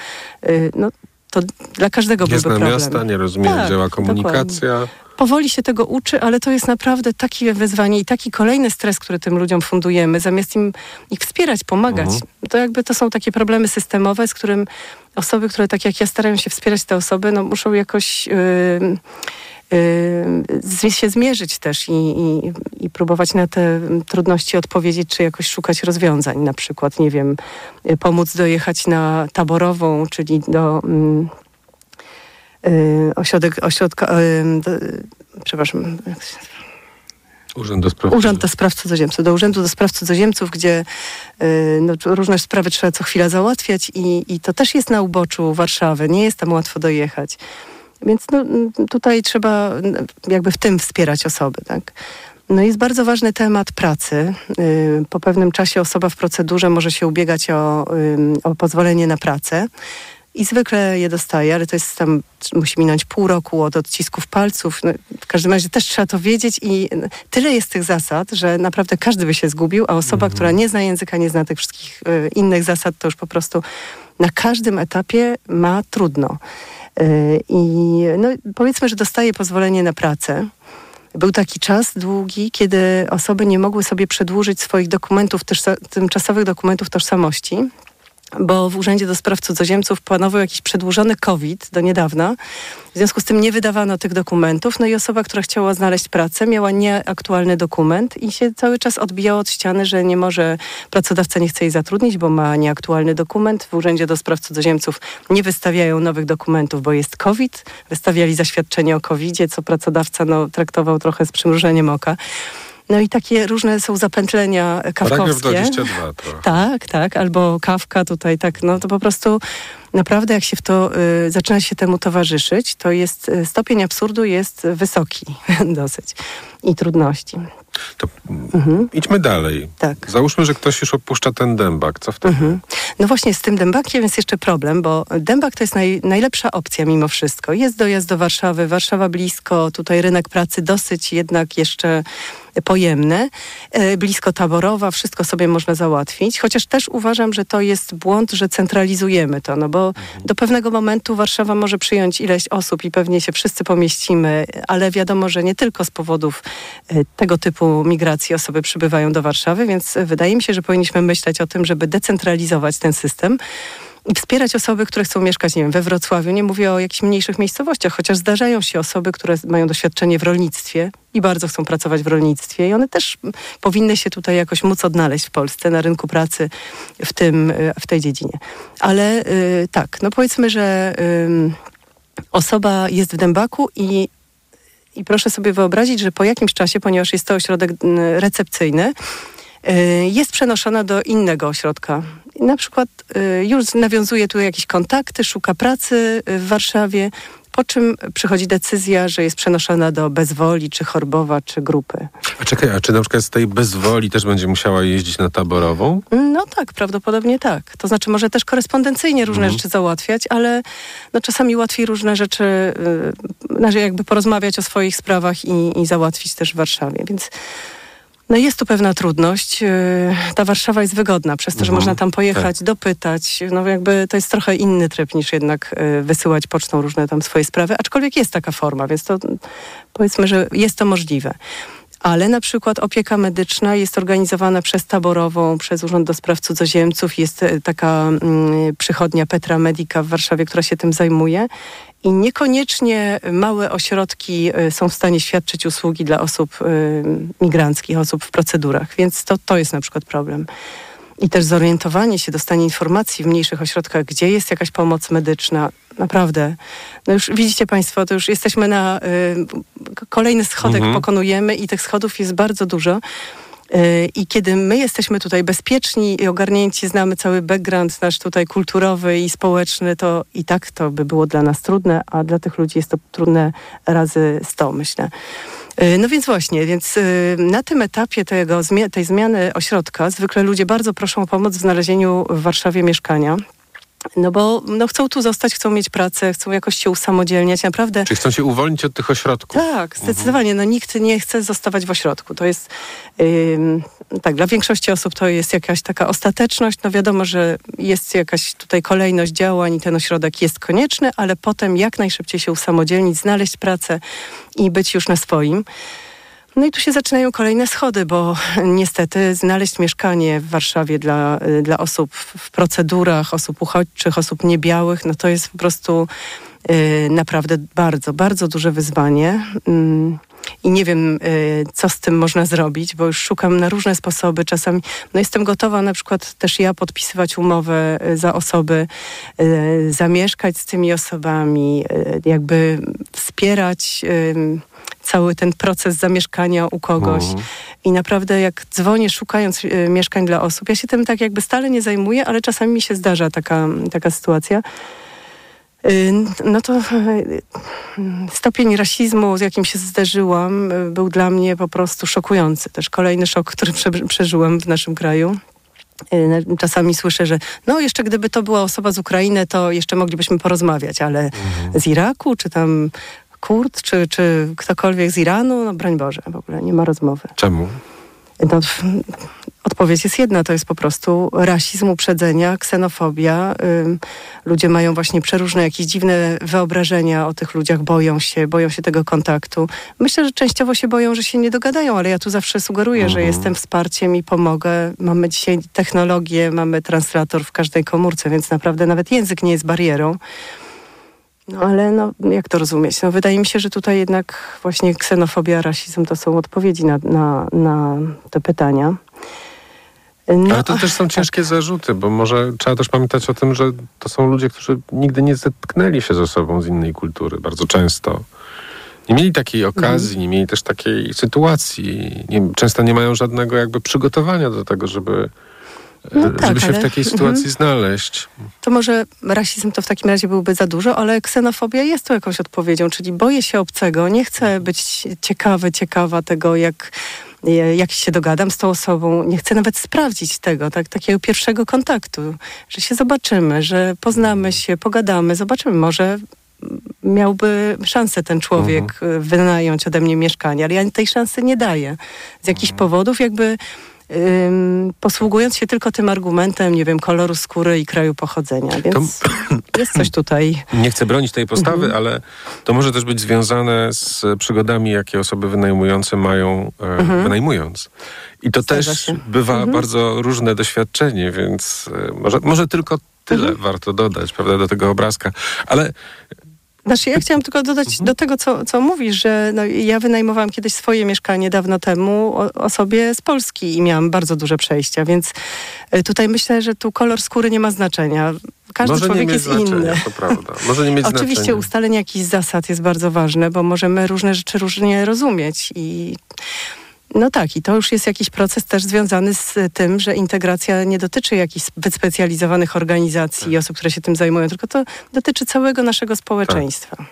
Y, no, to dla każdego nie byłby zna problem. miasta, nie rozumie, tak, działa komunikacja. Dokładnie powoli się tego uczy, ale to jest naprawdę takie wyzwanie i taki kolejny stres, który tym ludziom fundujemy, zamiast im ich wspierać, pomagać. Mhm. To jakby to są takie problemy systemowe, z którym osoby, które tak jak ja starają się wspierać te osoby, no muszą jakoś yy, yy, się zmierzyć też i, i, i, próbować na te trudności odpowiedzieć, czy jakoś szukać rozwiązań. Na przykład, nie wiem, pomóc dojechać na taborową, czyli do... Yy, ośrodek, ośrodka, y, przepraszam, Urząd do, spraw Urząd do Spraw Cudzoziemców, do Urzędu do Spraw Cudzoziemców, gdzie y, no, różne sprawy trzeba co chwila załatwiać i, i to też jest na uboczu Warszawy, nie jest tam łatwo dojechać. Więc no, tutaj trzeba jakby w tym wspierać osoby, tak. No jest bardzo ważny temat pracy. Po pewnym czasie osoba w procedurze może się ubiegać o, o pozwolenie na pracę i zwykle je dostaje, ale to jest tam, musi minąć pół roku od odcisków palców. No, w każdym razie też trzeba to wiedzieć i tyle jest tych zasad, że naprawdę każdy by się zgubił, a osoba, mhm. która nie zna języka, nie zna tych wszystkich y, innych zasad, to już po prostu na każdym etapie ma trudno. Y, I no, powiedzmy, że dostaje pozwolenie na pracę. Był taki czas długi, kiedy osoby nie mogły sobie przedłużyć swoich dokumentów, tymczasowych dokumentów tożsamości bo w Urzędzie do Spraw Cudzoziemców panował jakiś przedłużony COVID do niedawna. W związku z tym nie wydawano tych dokumentów, no i osoba, która chciała znaleźć pracę, miała nieaktualny dokument i się cały czas odbijała od ściany, że nie może, pracodawca nie chce jej zatrudnić, bo ma nieaktualny dokument. W Urzędzie do Spraw Cudzoziemców nie wystawiają nowych dokumentów, bo jest COVID. Wystawiali zaświadczenie o COVID-zie, co pracodawca no, traktował trochę z przymrużeniem oka. No i takie różne są zapętlenia Paragraf kawkowskie. 22 trochę. Tak, tak, albo kawka tutaj, tak, no to po prostu naprawdę jak się w to, y, zaczyna się temu towarzyszyć, to jest, y, stopień absurdu jest wysoki dosyć i trudności. To idźmy dalej. Tak. Załóżmy, że ktoś już opuszcza ten dębak. Co wtedy? No właśnie z tym dębakiem jest jeszcze problem, bo dębak to jest naj, najlepsza opcja mimo wszystko. Jest dojazd do Warszawy, Warszawa blisko, tutaj rynek pracy dosyć jednak jeszcze pojemny, e, blisko taborowa, wszystko sobie można załatwić, chociaż też uważam, że to jest błąd, że centralizujemy to, no bo do pewnego momentu Warszawa może przyjąć ileś osób i pewnie się wszyscy pomieścimy, ale wiadomo, że nie tylko z powodów e, tego typu migracji osoby przybywają do Warszawy, więc wydaje mi się, że powinniśmy myśleć o tym, żeby decentralizować ten system i wspierać osoby, które chcą mieszkać, nie wiem, we Wrocławiu. Nie mówię o jakichś mniejszych miejscowościach, chociaż zdarzają się osoby, które mają doświadczenie w rolnictwie i bardzo chcą pracować w rolnictwie i one też powinny się tutaj jakoś móc odnaleźć w Polsce na rynku pracy w, tym, w tej dziedzinie. Ale y, tak, no powiedzmy, że y, osoba jest w Dębaku i i proszę sobie wyobrazić, że po jakimś czasie, ponieważ jest to ośrodek mm, recepcyjny, y, jest przenoszona do innego ośrodka. Na przykład y, już nawiązuje tu jakieś kontakty, szuka pracy y, w Warszawie, po czym przychodzi decyzja, że jest przenoszona do Bezwoli, czy Chorbowa, czy Grupy. A czekaj, a czy na przykład z tej bezwoli też będzie musiała jeździć na taborową? No tak, prawdopodobnie tak. To znaczy może też korespondencyjnie różne rzeczy załatwiać, ale no czasami łatwiej różne rzeczy, znaczy jakby porozmawiać o swoich sprawach i, i załatwić też w Warszawie, więc no jest tu pewna trudność. Yy, Ta Warszawa jest wygodna przez to, że Mhm, można tam pojechać, dopytać. No jakby to jest trochę inny tryb niż jednak yy, wysyłać pocztą różne tam swoje sprawy, aczkolwiek jest taka forma, więc to powiedzmy, że jest to możliwe. Ale na przykład opieka medyczna jest organizowana przez taborową, przez Urząd do Spraw Cudzoziemców. Jest e, taka mm, przychodnia Petra Medica w Warszawie, która się tym zajmuje. I niekoniecznie małe ośrodki e, są w stanie świadczyć usługi dla osób e, migranckich, osób w procedurach. Więc to, to jest na przykład problem. I też zorientowanie się, dostanie informacji w mniejszych ośrodkach, gdzie jest jakaś pomoc medyczna. Naprawdę. No już widzicie Państwo, to już jesteśmy na y, kolejny schodek Mhm. pokonujemy i tych schodów jest bardzo dużo. Y, I kiedy my jesteśmy tutaj bezpieczni i ogarnięci, znamy cały background nasz tutaj kulturowy i społeczny, to i tak to by było dla nas trudne, a dla tych ludzi jest to trudne razy sto, myślę. Y, No więc właśnie, więc y, na tym etapie tego, tej zmiany ośrodka zwykle ludzie bardzo proszą o pomoc w znalezieniu w Warszawie mieszkania. No bo no, chcą tu zostać, chcą mieć pracę, chcą jakoś się usamodzielniać. Naprawdę Czy chcą się uwolnić od tych ośrodków? tak, zdecydowanie. No, nikt nie chce zostawać w ośrodku. To jest, tak, dla większości osób to jest jakaś taka ostateczność. No wiadomo, że jest jakaś tutaj kolejność działań i ten ośrodek jest konieczny, ale potem jak najszybciej się usamodzielnić, znaleźć pracę i być już na swoim. No i tu się zaczynają kolejne schody, bo niestety znaleźć mieszkanie w Warszawie dla, y, dla osób w procedurach, osób uchodźczych, osób niebiałych, no to jest po prostu y, naprawdę bardzo, bardzo duże wyzwanie. Mm, I nie wiem, y, co z tym można zrobić, bo już szukam na różne sposoby. Czasami no jestem gotowa na przykład też ja podpisywać umowę za osoby, zamieszkać z tymi osobami, jakby wspierać cały ten proces zamieszkania u kogoś. Mhm. I naprawdę jak dzwonię szukając y, mieszkań dla osób, ja się tym tak jakby stale nie zajmuję, ale czasami mi się zdarza taka, taka sytuacja. Y, No to y, stopień rasizmu, z jakim się zderzyłam, był dla mnie po prostu szokujący. Też kolejny szok, który prze, przeżyłam w naszym kraju. Czasami słyszę, że no jeszcze gdyby to była osoba z Ukrainy, to jeszcze moglibyśmy porozmawiać, ale z Iraku, czy tam Kurd, czy, czy ktokolwiek z Iranu, no broń Boże, w ogóle nie ma rozmowy. Czemu? No, odpowiedź jest jedna, to jest po prostu rasizm, uprzedzenia, ksenofobia. Ym, ludzie mają właśnie przeróżne jakieś dziwne wyobrażenia o tych ludziach, boją się, boją się tego kontaktu. Myślę, że częściowo się boją, że się nie dogadają, ale ja tu zawsze sugeruję, mhm. że jestem wsparciem i pomogę. Mamy dzisiaj technologię, mamy translator w każdej komórce, więc naprawdę nawet język nie jest barierą. No ale no, jak to rozumieć? No, wydaje mi się, że tutaj jednak właśnie ksenofobia, rasizm to są odpowiedzi na, na, na te pytania. No, ale to też są ciężkie zarzuty, bo może trzeba też pamiętać o tym, że to są ludzie, którzy nigdy nie zetknęli się ze sobą z innej kultury, bardzo często. Nie mieli takiej okazji, mhm. nie mieli też takiej sytuacji. Nie, często nie mają żadnego jakby przygotowania do tego, żeby no tak, żeby się ale... w takiej sytuacji mhm. znaleźć. To może rasizm to w takim razie byłby za dużo, ale ksenofobia jest tu jakąś odpowiedzią, czyli boję się obcego, nie chcę być ciekawy, ciekawa tego, jak jak się dogadam z tą osobą, nie chcę nawet sprawdzić tego, tak, takiego pierwszego kontaktu, że się zobaczymy, że poznamy się, pogadamy, zobaczymy, może miałby szansę ten człowiek mhm. wynająć ode mnie mieszkanie, ale ja tej szansy nie daję. Z jakichś mhm. powodów jakby posługując się tylko tym argumentem, nie wiem, koloru skóry i kraju pochodzenia. Więc to... jest coś tutaj. Nie chcę bronić tej postawy, mhm. ale to może też być związane z przygodami, jakie osoby wynajmujące mają e, mhm. wynajmując. I to Zdarza też się. bywa mhm. bardzo różne doświadczenie, więc e, może, może tylko tyle warto dodać, prawda, do tego obrazka. Ale znaczy, ja chciałam tylko dodać mhm. do tego, co, co mówisz, że no, ja wynajmowałam kiedyś swoje mieszkanie dawno temu o, osobie z Polski i miałam bardzo duże przejścia, więc e, tutaj myślę, że tu kolor skóry nie ma znaczenia. Każdy Może człowiek jest inny. To prawda. Może nie mieć Oczywiście znaczenia. ustalenie jakichś zasad jest bardzo ważne, bo możemy różne rzeczy różnie rozumieć i no tak, i to już jest jakiś proces też związany z tym, że integracja nie dotyczy jakichś wyspecjalizowanych organizacji tak. i osób, które się tym zajmują, tylko to dotyczy całego naszego społeczeństwa. Tak.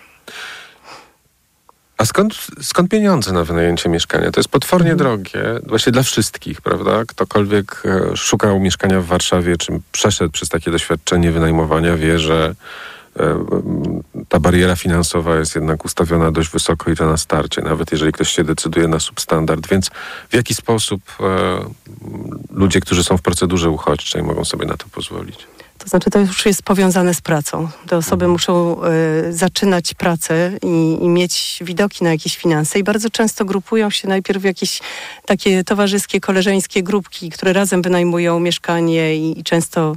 A skąd, skąd pieniądze na wynajęcie mieszkania? To jest potwornie mhm. drogie, właśnie dla wszystkich, prawda? Ktokolwiek e, szukał mieszkania w Warszawie, czy przeszedł przez takie doświadczenie wynajmowania, wie, że ta bariera finansowa jest jednak ustawiona dość wysoko i to na starcie, nawet jeżeli ktoś się decyduje na substandard. Więc w jaki sposób e, ludzie, którzy są w procedurze uchodźczej, mogą sobie na to pozwolić? To znaczy, to już jest powiązane z pracą. Te osoby mhm. muszą y, zaczynać pracę i, i, mieć widoki na jakieś finanse i bardzo często grupują się najpierw w jakieś takie towarzyskie, koleżeńskie grupki, które razem wynajmują mieszkanie i, i często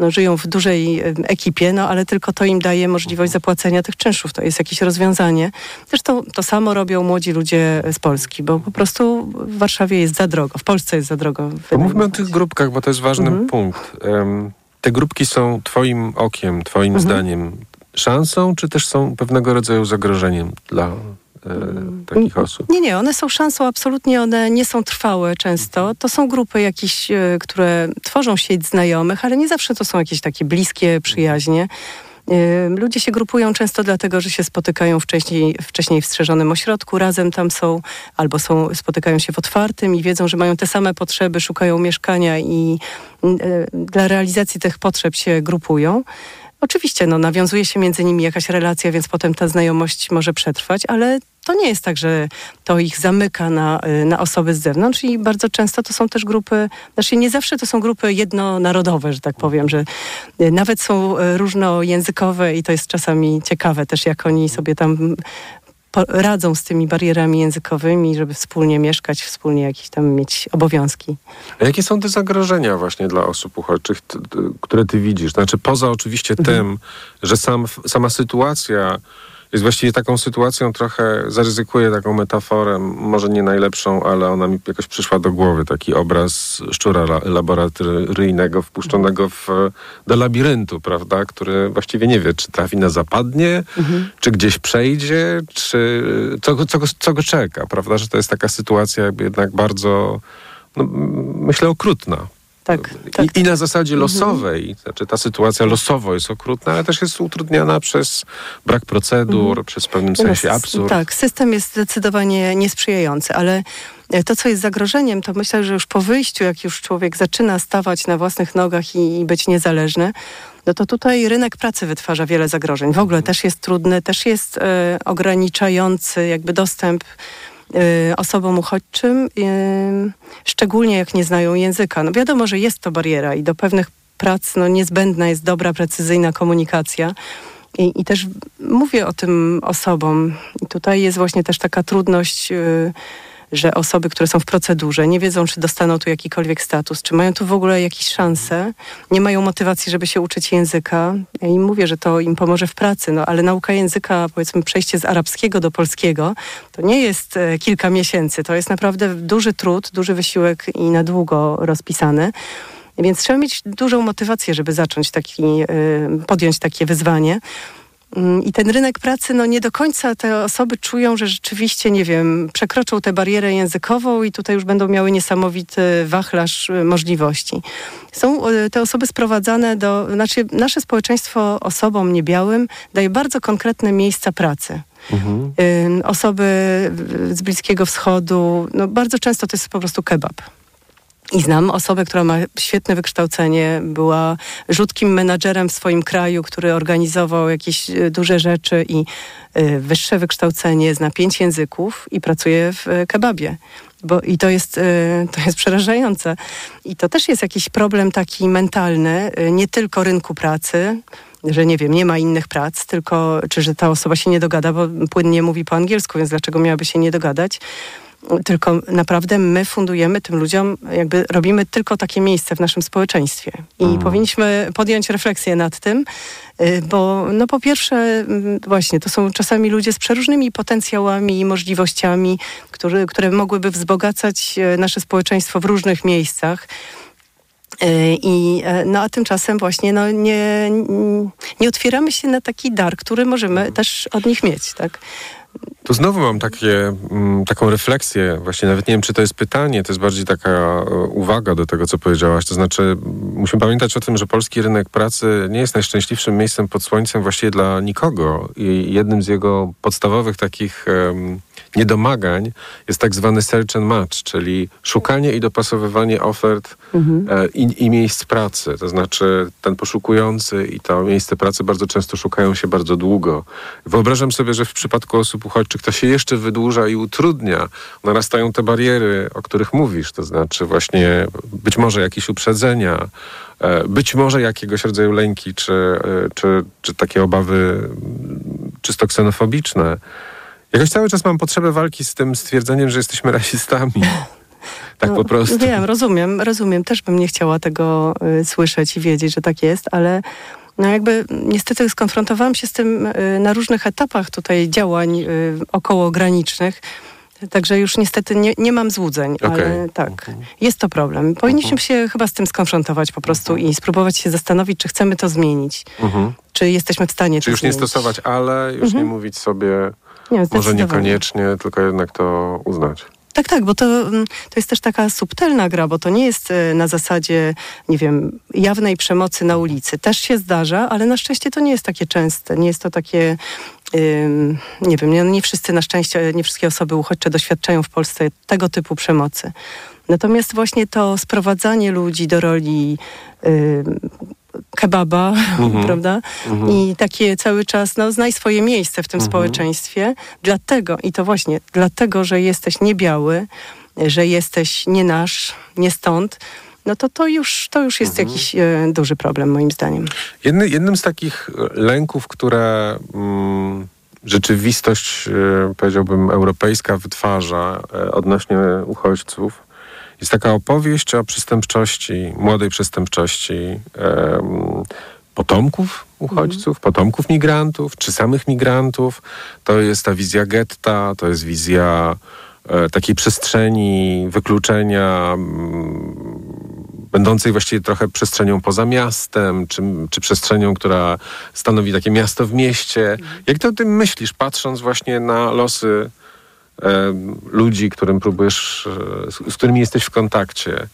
no, żyją w dużej ekipie, no ale tylko to im daje możliwość zapłacenia tych czynszów. To jest jakieś rozwiązanie. Zresztą to samo robią młodzi ludzie z Polski, bo po prostu w Warszawie jest za drogo, w Polsce jest za drogo. Pomówmy o tych grupkach, bo to jest ważny mhm. punkt. Um, te grupki są twoim okiem, twoim mhm. zdaniem szansą, czy też są pewnego rodzaju zagrożeniem dla E, takich osób? Nie, nie, one są szansą absolutnie, one nie są trwałe często. To są grupy jakieś, e, które tworzą sieć znajomych, ale nie zawsze to są jakieś takie bliskie przyjaźnie. E, ludzie się grupują często dlatego, że się spotykają wcześniej, wcześniej w strzeżonym ośrodku, razem tam są, albo są, spotykają się w otwartym i wiedzą, że mają te same potrzeby, szukają mieszkania i dla realizacji tych potrzeb się grupują. Oczywiście, no, nawiązuje się między nimi jakaś relacja, więc potem ta znajomość może przetrwać, ale to nie jest tak, że to ich zamyka na, y, na osoby z zewnątrz i bardzo często to są też grupy, znaczy nie zawsze to są grupy jednonarodowe, że tak powiem, że y, nawet są y, różnojęzykowe i to jest czasami ciekawe też, jak oni sobie tam radzą z tymi barierami językowymi, żeby wspólnie mieszkać, wspólnie jakieś tam mieć obowiązki. A jakie są te zagrożenia właśnie dla osób uchodźczych, które ty widzisz? Znaczy poza oczywiście mhm. tym, że sam, sama sytuacja jest właściwie taką sytuacją trochę, zaryzykuję taką metaforę, może nie najlepszą, ale ona mi jakoś przyszła do głowy, taki obraz szczura laboratoryjnego wpuszczonego w, do labiryntu, prawda, który właściwie nie wie, czy trafi na zapadnie, mhm. czy gdzieś przejdzie, czy co, co, co go czeka, prawda, że to jest taka sytuacja jakby jednak bardzo, no, myślę, okrutna. Tak, tak. I, I, na zasadzie mhm. losowej, mhm. znaczy ta sytuacja losowo jest okrutna, ale też jest utrudniana przez brak procedur, mhm. przez w pewnym sensie absurd. Tak, system jest zdecydowanie niesprzyjający, ale e, to, co jest zagrożeniem, to myślę, że już po wyjściu, jak już człowiek zaczyna stawać na własnych nogach i, i być niezależny, no to tutaj rynek pracy wytwarza wiele zagrożeń. W ogóle też jest trudny, też jest e, ograniczający jakby dostęp y, osobom uchodźczym, y, szczególnie jak nie znają języka. No wiadomo, że jest to bariera i do pewnych prac no, niezbędna jest dobra, precyzyjna komunikacja. I, I też mówię o tym osobom. I tutaj jest właśnie też taka trudność. Y, że osoby, które są w procedurze, nie wiedzą, czy dostaną tu jakikolwiek status, czy mają tu w ogóle jakieś szanse, nie mają motywacji, żeby się uczyć języka. Ja im mówię, że to im pomoże w pracy, no ale nauka języka, powiedzmy przejście z arabskiego do polskiego, to nie jest e, kilka miesięcy, to jest naprawdę duży trud, duży wysiłek i na długo rozpisany. Więc trzeba mieć dużą motywację, żeby zacząć taki, e, podjąć takie wyzwanie. Mm, I ten rynek pracy, no nie do końca te osoby czują, że rzeczywiście, nie wiem, przekroczą tę barierę językową i tutaj już będą miały niesamowity wachlarz y, możliwości. Są y, te osoby sprowadzane do, znaczy nasze społeczeństwo osobom niebiałym daje bardzo konkretne miejsca pracy. Mhm. Osoby z Bliskiego Wschodu, no bardzo często to jest po prostu kebab. I znam osobę, która ma świetne wykształcenie, była rzutkim menadżerem w swoim kraju, który organizował jakieś e, duże rzeczy i e, wyższe wykształcenie, zna pięć języków i pracuje w e, kebabie. Bo, I to jest, to jest przerażające. I to też jest jakiś problem taki mentalny, nie tylko rynku pracy, że nie wiem, nie ma innych prac, tylko czy że ta osoba się nie dogada, bo płynnie mówi po angielsku, więc dlaczego miałaby się nie dogadać? Tylko naprawdę my fundujemy tym ludziom, jakby robimy tylko takie miejsce w naszym społeczeństwie. I mhm. powinniśmy podjąć refleksję nad tym, y, bo no po pierwsze mm, właśnie to są czasami ludzie z przeróżnymi potencjałami i możliwościami, które, które mogłyby wzbogacać e, nasze społeczeństwo w różnych miejscach. E, I, e, no a tymczasem właśnie no, nie, nie otwieramy się na taki dar, który możemy mhm. też od nich mieć. Tak? Tu znowu mam takie, mm, taką refleksję, właśnie nawet nie wiem, czy to jest pytanie, to jest bardziej taka e, uwaga do tego, co powiedziałaś. To znaczy, musimy pamiętać o tym, że polski rynek pracy nie jest najszczęśliwszym miejscem pod słońcem właściwie dla nikogo. I jednym z jego podstawowych takich um, niedomagań jest tak zwany search and match, czyli szukanie i dopasowywanie ofert mhm. e, i, i, miejsc pracy. To znaczy ten poszukujący i to miejsce pracy bardzo często szukają się bardzo długo. Wyobrażam sobie, że w przypadku osób uchodźczych to się jeszcze wydłuża i utrudnia. Narastają te bariery, o których mówisz, to znaczy właśnie być może jakieś uprzedzenia, e, być może jakiegoś rodzaju lęki, czy, e, czy, czy takie obawy czysto ksenofobiczne. Jakoś cały czas mam potrzebę walki z tym stwierdzeniem, że jesteśmy rasistami. Tak no, po prostu. Wiem, rozumiem, rozumiem. Też bym nie chciała tego y, słyszeć i wiedzieć, że tak jest, ale no jakby niestety skonfrontowałam się z tym y, na różnych etapach tutaj działań y, okołogranicznych. Także już niestety nie, nie mam złudzeń, okay. ale tak, jest to problem. Powinniśmy uh-huh. się chyba z tym skonfrontować po prostu uh-huh. i spróbować się zastanowić, czy chcemy to zmienić. Uh-huh. Czy jesteśmy w stanie czy to już zmienić. nie stosować ale, już nie mówić sobie nie, może niekoniecznie, tylko jednak to uznać. Tak, tak, bo to, mm, to jest też taka subtelna gra, bo to nie jest e, na zasadzie, nie wiem, jawnej przemocy na ulicy. Też się zdarza, ale na szczęście to nie jest takie częste. Nie jest to takie, nie wiem, nie, nie wszyscy na szczęście, nie wszystkie osoby uchodźcze doświadczają w Polsce tego typu przemocy. Natomiast właśnie to sprowadzanie ludzi do roli kebaba, mhm. prawda? Mhm. I takie cały czas, no znaj swoje miejsce w tym mhm. społeczeństwie. Dlatego, i to właśnie dlatego, że jesteś niebiały, że jesteś nie nasz, nie stąd, no to to już, to już jest mhm. jakiś e, duży problem moim zdaniem. Jedny, jednym z takich lęków, które mm, rzeczywistość, e, powiedziałbym, europejska wytwarza e, odnośnie uchodźców, jest taka opowieść o przestępczości, młodej przestępczości um, potomków uchodźców, mm. potomków migrantów, czy samych migrantów. To jest ta wizja getta, to jest wizja e, takiej przestrzeni wykluczenia, m, będącej właściwie trochę przestrzenią poza miastem, czy, czy przestrzenią, która stanowi takie miasto w mieście. Mm. Jak ty o tym myślisz, patrząc właśnie na losy ludzi, którym próbujesz, z, z którymi jesteś w kontakcie.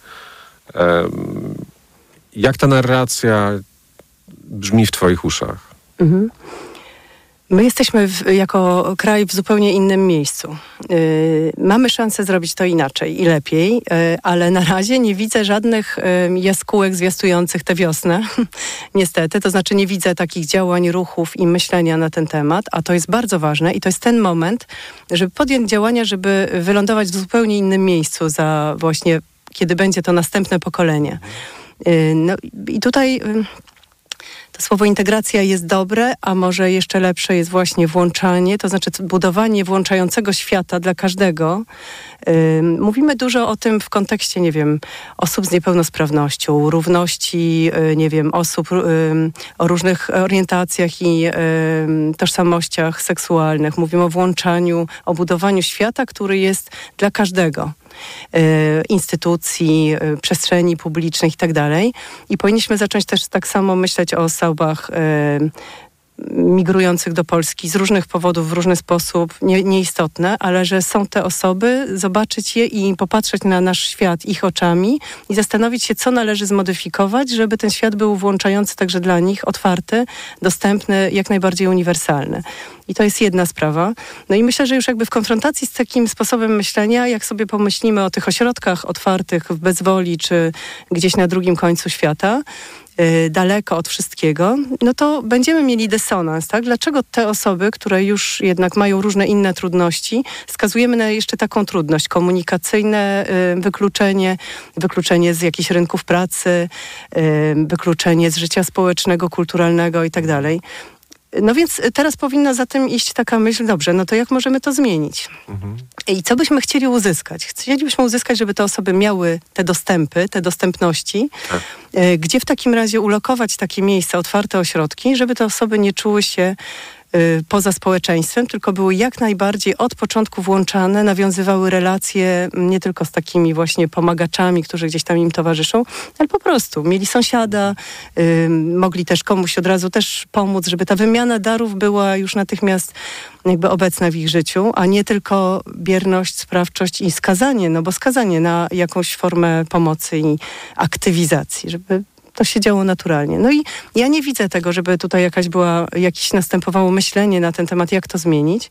Jak ta narracja brzmi w Twoich uszach? Mhm. My jesteśmy w, jako kraj w zupełnie innym miejscu. Yy, mamy szansę zrobić to inaczej i lepiej, yy, ale na razie nie widzę żadnych yy, jaskółek zwiastujących tę wiosnę. Niestety, to znaczy nie widzę takich działań, ruchów i myślenia na ten temat, a to jest bardzo ważne i to jest ten moment, żeby podjąć działania, żeby wylądować w zupełnie innym miejscu za właśnie, kiedy będzie to następne pokolenie. Yy, no i tutaj yy, to słowo integracja jest dobre, a może jeszcze lepsze jest właśnie włączanie, to znaczy budowanie włączającego świata dla każdego. Mówimy dużo o tym w kontekście, nie wiem, osób z niepełnosprawnością, równości, y, nie wiem, osób o różnych orientacjach i tożsamościach seksualnych. Mówimy o włączaniu, o budowaniu świata, który jest dla każdego. Y, instytucji, y, przestrzeni publicznych i tak. I powinniśmy zacząć też tak samo myśleć o osobach migrujących do Polski z różnych powodów, w różny sposób, nie, nieistotne, ale że są te osoby, zobaczyć je i popatrzeć na nasz świat ich oczami i zastanowić się, co należy zmodyfikować, żeby ten świat był włączający także dla nich, otwarty, dostępny, jak najbardziej uniwersalny. I to jest jedna sprawa. No i myślę, że już jakby w konfrontacji z takim sposobem myślenia, jak sobie pomyślimy o tych ośrodkach otwartych w bezwoli, czy gdzieś na drugim końcu świata, daleko od wszystkiego, no to będziemy mieli dysonans, tak? Dlaczego te osoby, które już jednak mają różne inne trudności, skazujemy na jeszcze taką trudność komunikacyjne, y, wykluczenie, wykluczenie z jakichś rynków pracy, y, wykluczenie z życia społecznego, kulturalnego i tak. No więc teraz powinna za tym iść taka myśl, dobrze, no to jak możemy to zmienić? Mhm. I co byśmy chcieli uzyskać? Chcielibyśmy uzyskać, żeby te osoby miały te dostępy, te dostępności, tak. E, gdzie w takim razie ulokować takie miejsca, otwarte ośrodki, żeby te osoby nie czuły się poza społeczeństwem, tylko były jak najbardziej od początku włączane, nawiązywały relacje nie tylko z takimi właśnie pomagaczami, którzy gdzieś tam im towarzyszą, ale po prostu mieli sąsiada, y, mogli też komuś od razu też pomóc, żeby ta wymiana darów była już natychmiast jakby obecna w ich życiu, a nie tylko bierność, sprawczość i skazanie, no bo skazanie na jakąś formę pomocy i aktywizacji, żeby to się działo naturalnie. No i ja nie widzę tego, żeby tutaj jakaś była, jakieś następowało myślenie na ten temat, jak to zmienić.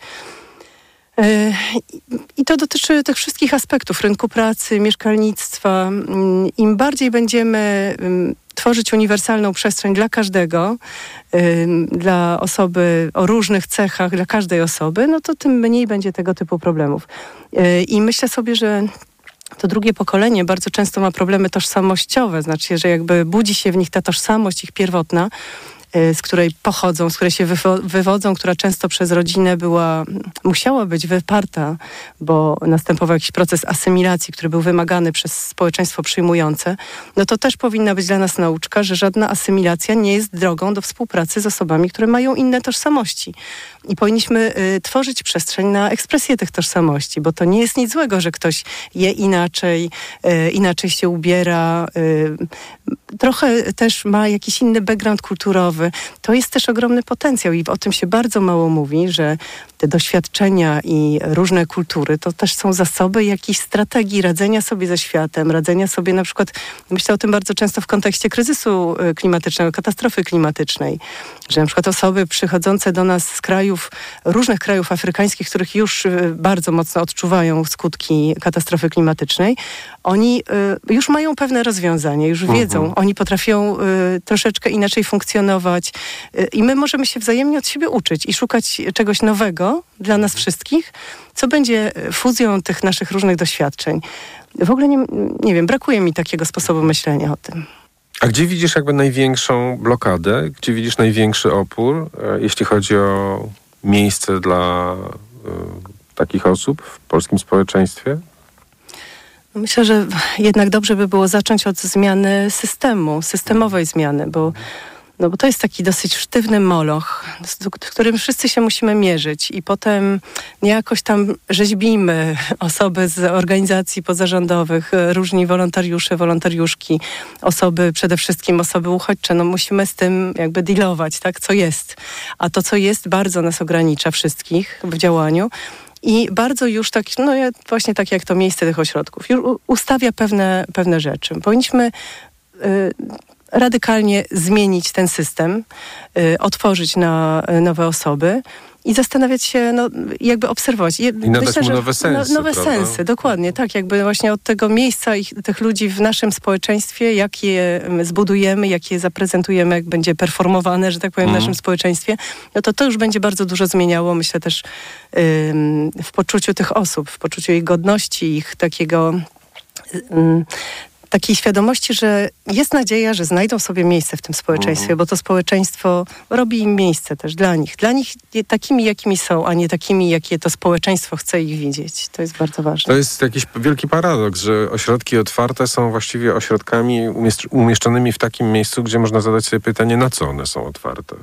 E, I to dotyczy tych wszystkich aspektów rynku pracy, mieszkalnictwa. Mm, Im bardziej będziemy mm, tworzyć uniwersalną przestrzeń dla każdego, dla osoby o różnych cechach, dla każdej osoby, no to tym mniej będzie tego typu problemów. E, I myślę sobie, że to drugie pokolenie bardzo często ma problemy tożsamościowe, znaczy, że jakby budzi się w nich ta tożsamość ich pierwotna, z której pochodzą, z której się wywodzą, która często przez rodzinę była, musiała być wyparta, bo następował jakiś proces asymilacji, który był wymagany przez społeczeństwo przyjmujące, no to też powinna być dla nas nauczka, że żadna asymilacja nie jest drogą do współpracy z osobami, które mają inne tożsamości. I powinniśmy y, tworzyć przestrzeń na ekspresję tych tożsamości, bo to nie jest nic złego, że ktoś je inaczej, y, inaczej się ubiera, y, trochę też ma jakiś inny background kulturowy. To jest też ogromny potencjał i o tym się bardzo mało mówi, że te doświadczenia i różne kultury to też są zasoby jakichś strategii radzenia sobie ze światem, radzenia sobie na przykład, myślę o tym bardzo często w kontekście kryzysu y, klimatycznego, katastrofy klimatycznej, że na przykład osoby przychodzące do nas z krajów, różnych krajów afrykańskich, których już y, bardzo mocno odczuwają skutki katastrofy klimatycznej, oni y, już mają pewne rozwiązanie, już mhm. wiedzą, oni potrafią troszeczkę inaczej funkcjonować i my możemy się wzajemnie od siebie uczyć i szukać czegoś nowego, dla nas wszystkich, co będzie fuzją tych naszych różnych doświadczeń. W ogóle nie, nie wiem, brakuje mi takiego sposobu myślenia o tym. A gdzie widzisz jakby największą blokadę? Gdzie widzisz największy opór, e, jeśli chodzi o miejsce dla y, takich osób w polskim społeczeństwie? Myślę, że jednak dobrze by było zacząć od zmiany systemu, systemowej zmiany, bo no bo to jest taki dosyć sztywny moloch, z którym wszyscy się musimy mierzyć i potem jakoś tam rzeźbimy osoby z organizacji pozarządowych, różni wolontariusze, wolontariuszki, osoby, przede wszystkim osoby uchodźcze. No musimy z tym jakby dealować, tak, co jest. A to, co jest, bardzo nas ogranicza wszystkich w działaniu i bardzo już tak, no właśnie tak jak to miejsce tych ośrodków, już ustawia pewne, pewne rzeczy. Powinniśmy y, radykalnie zmienić ten system, y, otworzyć na y, nowe osoby i zastanawiać się, no, jakby obserwować. Je, I nadać mu nowe sensy, No, nowe prawda? sensy, dokładnie, tak. Jakby właśnie od tego miejsca ich, tych ludzi w naszym społeczeństwie, jak je mm, zbudujemy, jak je zaprezentujemy, jak będzie performowane, że tak powiem, Mhm. w naszym społeczeństwie, no to to już będzie bardzo dużo zmieniało, myślę też ym, w poczuciu tych osób, w poczuciu ich godności, ich takiego takiej świadomości, że jest nadzieja, że znajdą sobie miejsce w tym społeczeństwie, bo to społeczeństwo robi im miejsce też dla nich. Dla nich takimi, jakimi są, a nie takimi, jakie to społeczeństwo chce ich widzieć. To jest bardzo ważne. To jest jakiś wielki paradoks, że ośrodki otwarte są właściwie ośrodkami umiesz- umieszczonymi w takim miejscu, gdzie można zadać sobie pytanie, na co one są otwarte.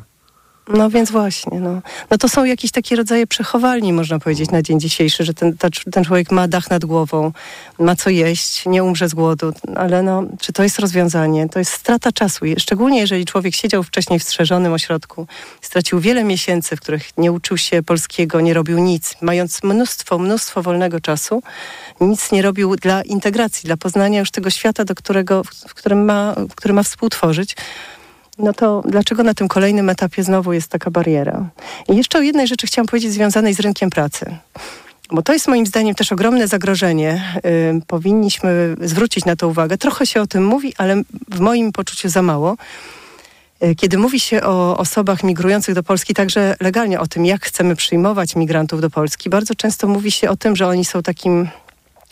No więc właśnie, no. no to są jakieś takie rodzaje przechowalni, można powiedzieć, na dzień dzisiejszy, że ten, ta, ten człowiek ma dach nad głową, ma co jeść, nie umrze z głodu, ale no, czy to jest rozwiązanie? To jest strata czasu, szczególnie jeżeli człowiek siedział wcześniej w strzeżonym ośrodku, stracił wiele miesięcy, w których nie uczył się polskiego, nie robił nic, mając mnóstwo, mnóstwo wolnego czasu, nic nie robił dla integracji, dla poznania już tego świata, do którego, w którym ma, który ma współtworzyć, no to dlaczego na tym kolejnym etapie znowu jest taka bariera? I jeszcze o jednej rzeczy chciałam powiedzieć związanej z rynkiem pracy. Bo to jest moim zdaniem też ogromne zagrożenie. Ym, powinniśmy zwrócić na to uwagę. Trochę się o tym mówi, ale w moim poczuciu za mało. Y, Kiedy mówi się o osobach migrujących do Polski, także legalnie o tym, jak chcemy przyjmować migrantów do Polski, bardzo często mówi się o tym, że oni są takim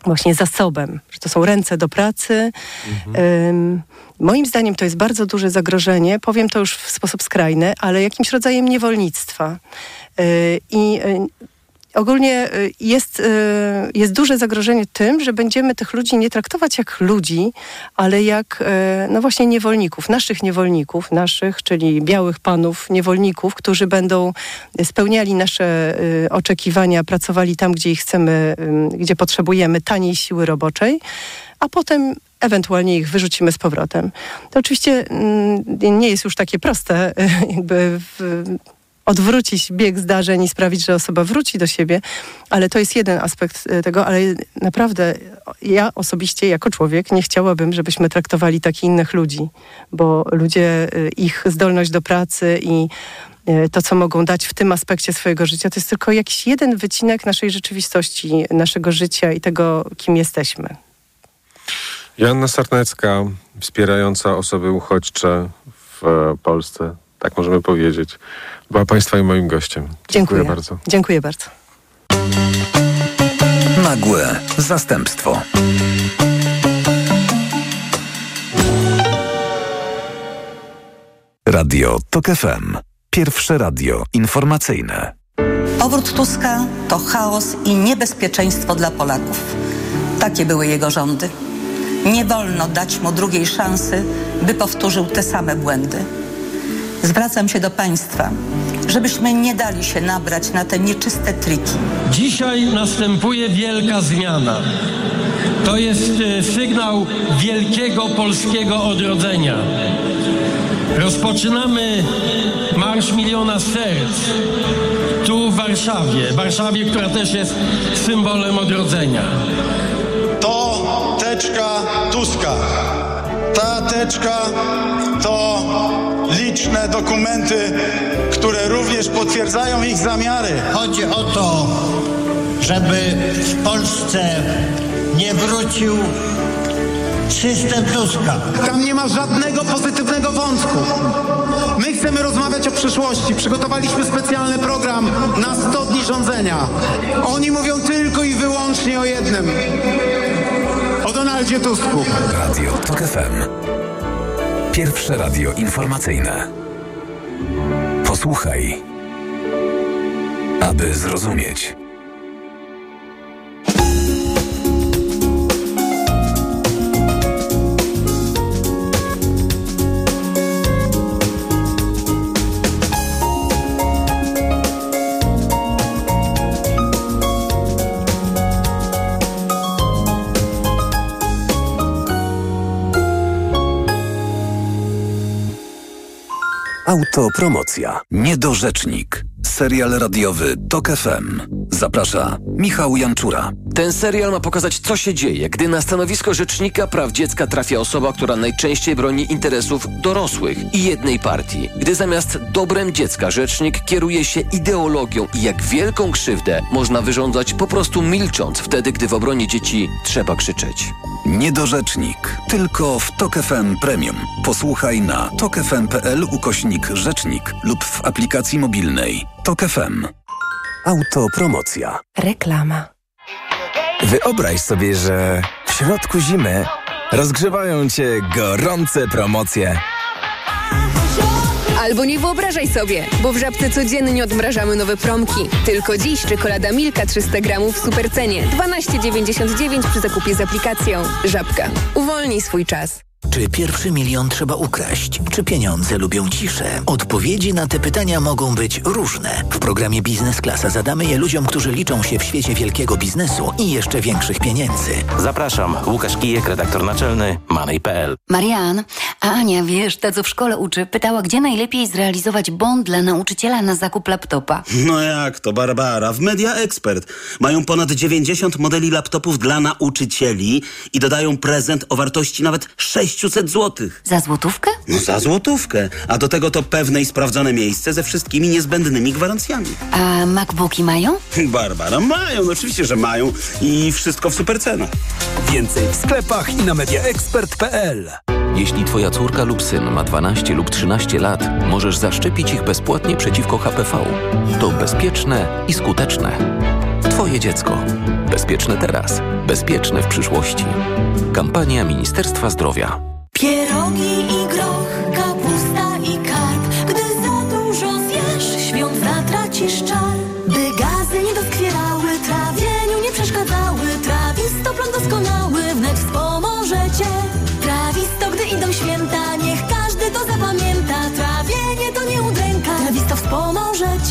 właśnie zasobem, że to są ręce do pracy. Ym, moim zdaniem to jest bardzo duże zagrożenie, powiem to już w sposób skrajny, ale jakimś rodzajem niewolnictwa. Y, I y, ogólnie y, jest, y, jest duże zagrożenie tym, że będziemy tych ludzi nie traktować jak ludzi, ale jak y, no właśnie niewolników, naszych niewolników, naszych, czyli białych panów niewolników, którzy będą spełniali nasze oczekiwania, pracowali tam, gdzie ich chcemy, gdzie potrzebujemy taniej siły roboczej, a potem ewentualnie ich wyrzucimy z powrotem. To oczywiście mm, nie jest już takie proste, jakby w, odwrócić bieg zdarzeń i sprawić, że osoba wróci do siebie, ale to jest jeden aspekt e, tego, ale naprawdę ja osobiście jako człowiek nie chciałabym, żebyśmy traktowali tak innych ludzi, bo ludzie, e, ich zdolność do pracy i e, to, co mogą dać w tym aspekcie swojego życia, to jest tylko jakiś jeden wycinek naszej rzeczywistości, naszego życia i tego, kim jesteśmy. Joanna Sarnecka, wspierająca osoby uchodźcze w Polsce, tak możemy powiedzieć, była Państwa i moim gościem. Dziękuję. bardzo. Dziękuję bardzo. Nagłe zastępstwo. Radio TOK FM. Pierwsze radio informacyjne. Powrót Tuska to chaos i niebezpieczeństwo dla Polaków. Takie były jego rządy. Nie wolno dać mu drugiej szansy, by powtórzył te same błędy. Zwracam się do Państwa, żebyśmy nie dali się nabrać na te nieczyste triki. Dzisiaj następuje wielka zmiana. To jest e, sygnał wielkiego polskiego odrodzenia. Rozpoczynamy Marsz Miliona Serc tu w Warszawie. Warszawie, która też jest symbolem odrodzenia. To teczka Tuska. Ta teczka to liczne dokumenty, które również potwierdzają ich zamiary. Chodzi o to, żeby w Polsce nie wrócił system Tuska. Tam nie ma żadnego pozytywnego wątku. My chcemy rozmawiać o przyszłości. Przygotowaliśmy specjalny program na 100 dni rządzenia. Oni mówią tylko i wyłącznie o jednym. O Donaldzie Tusku. Radio TOK FM. Pierwsze radio informacyjne. Posłuchaj, aby zrozumieć. Autopromocja. Niedorzecznik. Serial radiowy TOK FM. Zaprasza Michał Janczura. Ten serial ma pokazać, co się dzieje, gdy na stanowisko rzecznika praw dziecka trafia osoba, która najczęściej broni interesów dorosłych i jednej partii. Gdy zamiast dobrem dziecka rzecznik kieruje się ideologią i jak wielką krzywdę można wyrządzać po prostu milcząc wtedy, gdy w obronie dzieci trzeba krzyczeć. Niedorzecznik. Tylko w TOK FM Premium. Posłuchaj na tokefm.pl ukośnik rzecznik lub w aplikacji mobilnej. TOK FM. Autopromocja. Reklama. Wyobraź sobie, że w środku zimy rozgrzewają cię gorące promocje. Albo nie wyobrażaj sobie, bo w Żabce codziennie odmrażamy nowe promki. Tylko dziś czekolada Milka 300 gramów w supercenie 12,99 przy zakupie z aplikacją. Żabka. Uwolnij swój czas. Czy pierwszy milion trzeba ukraść? Czy pieniądze lubią ciszę? Odpowiedzi na te pytania mogą być różne. W programie Biznes Klasa zadamy je ludziom, którzy liczą się w świecie wielkiego biznesu i jeszcze większych pieniędzy. Zapraszam. Łukasz Kijek, redaktor naczelny Money.pl. Marian, a Ania, wiesz, ta co w szkole uczy, pytała, gdzie najlepiej zrealizować bond dla nauczyciela na zakup laptopa. No jak to, Barbara? W Media Expert mają ponad 90 modeli laptopów dla nauczycieli i dodają prezent o wartości nawet 600 zł. Za złotówkę? No za złotówkę. A do tego to pewne i sprawdzone miejsce ze wszystkimi niezbędnymi gwarancjami. A MacBooki mają? Barbara, mają, no oczywiście, że mają i wszystko w supercenach. Więcej w sklepach i na mediaexpert.pl Jeśli twoja córka lub syn ma 12 lub 13 lat, możesz zaszczepić ich bezpłatnie przeciwko HPV. To bezpieczne i skuteczne. Twoje dziecko. Bezpieczne teraz. Bezpieczne w przyszłości. Kampania Ministerstwa Zdrowia. Pierogi i groch,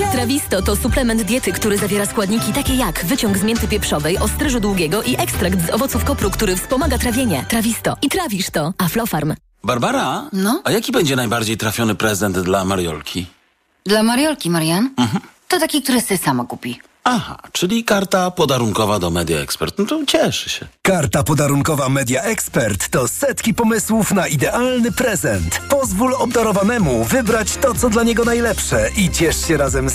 Trawisto to suplement diety, który zawiera składniki takie jak wyciąg z mięty pieprzowej, ostryżu długiego i ekstrakt z owoców kopru, który wspomaga trawienie. Trawisto. I trawisz to. Aflofarm. Barbara? No? A jaki będzie najbardziej trafiony prezent dla Mariolki? Dla Mariolki, Marian? To taki, który sobie sama kupi. Aha, czyli karta podarunkowa do Media Expert. No to cieszy się. Karta podarunkowa Media Expert to setki pomysłów na idealny prezent. Pozwól obdarowanemu wybrać to, co dla niego najlepsze i ciesz się razem z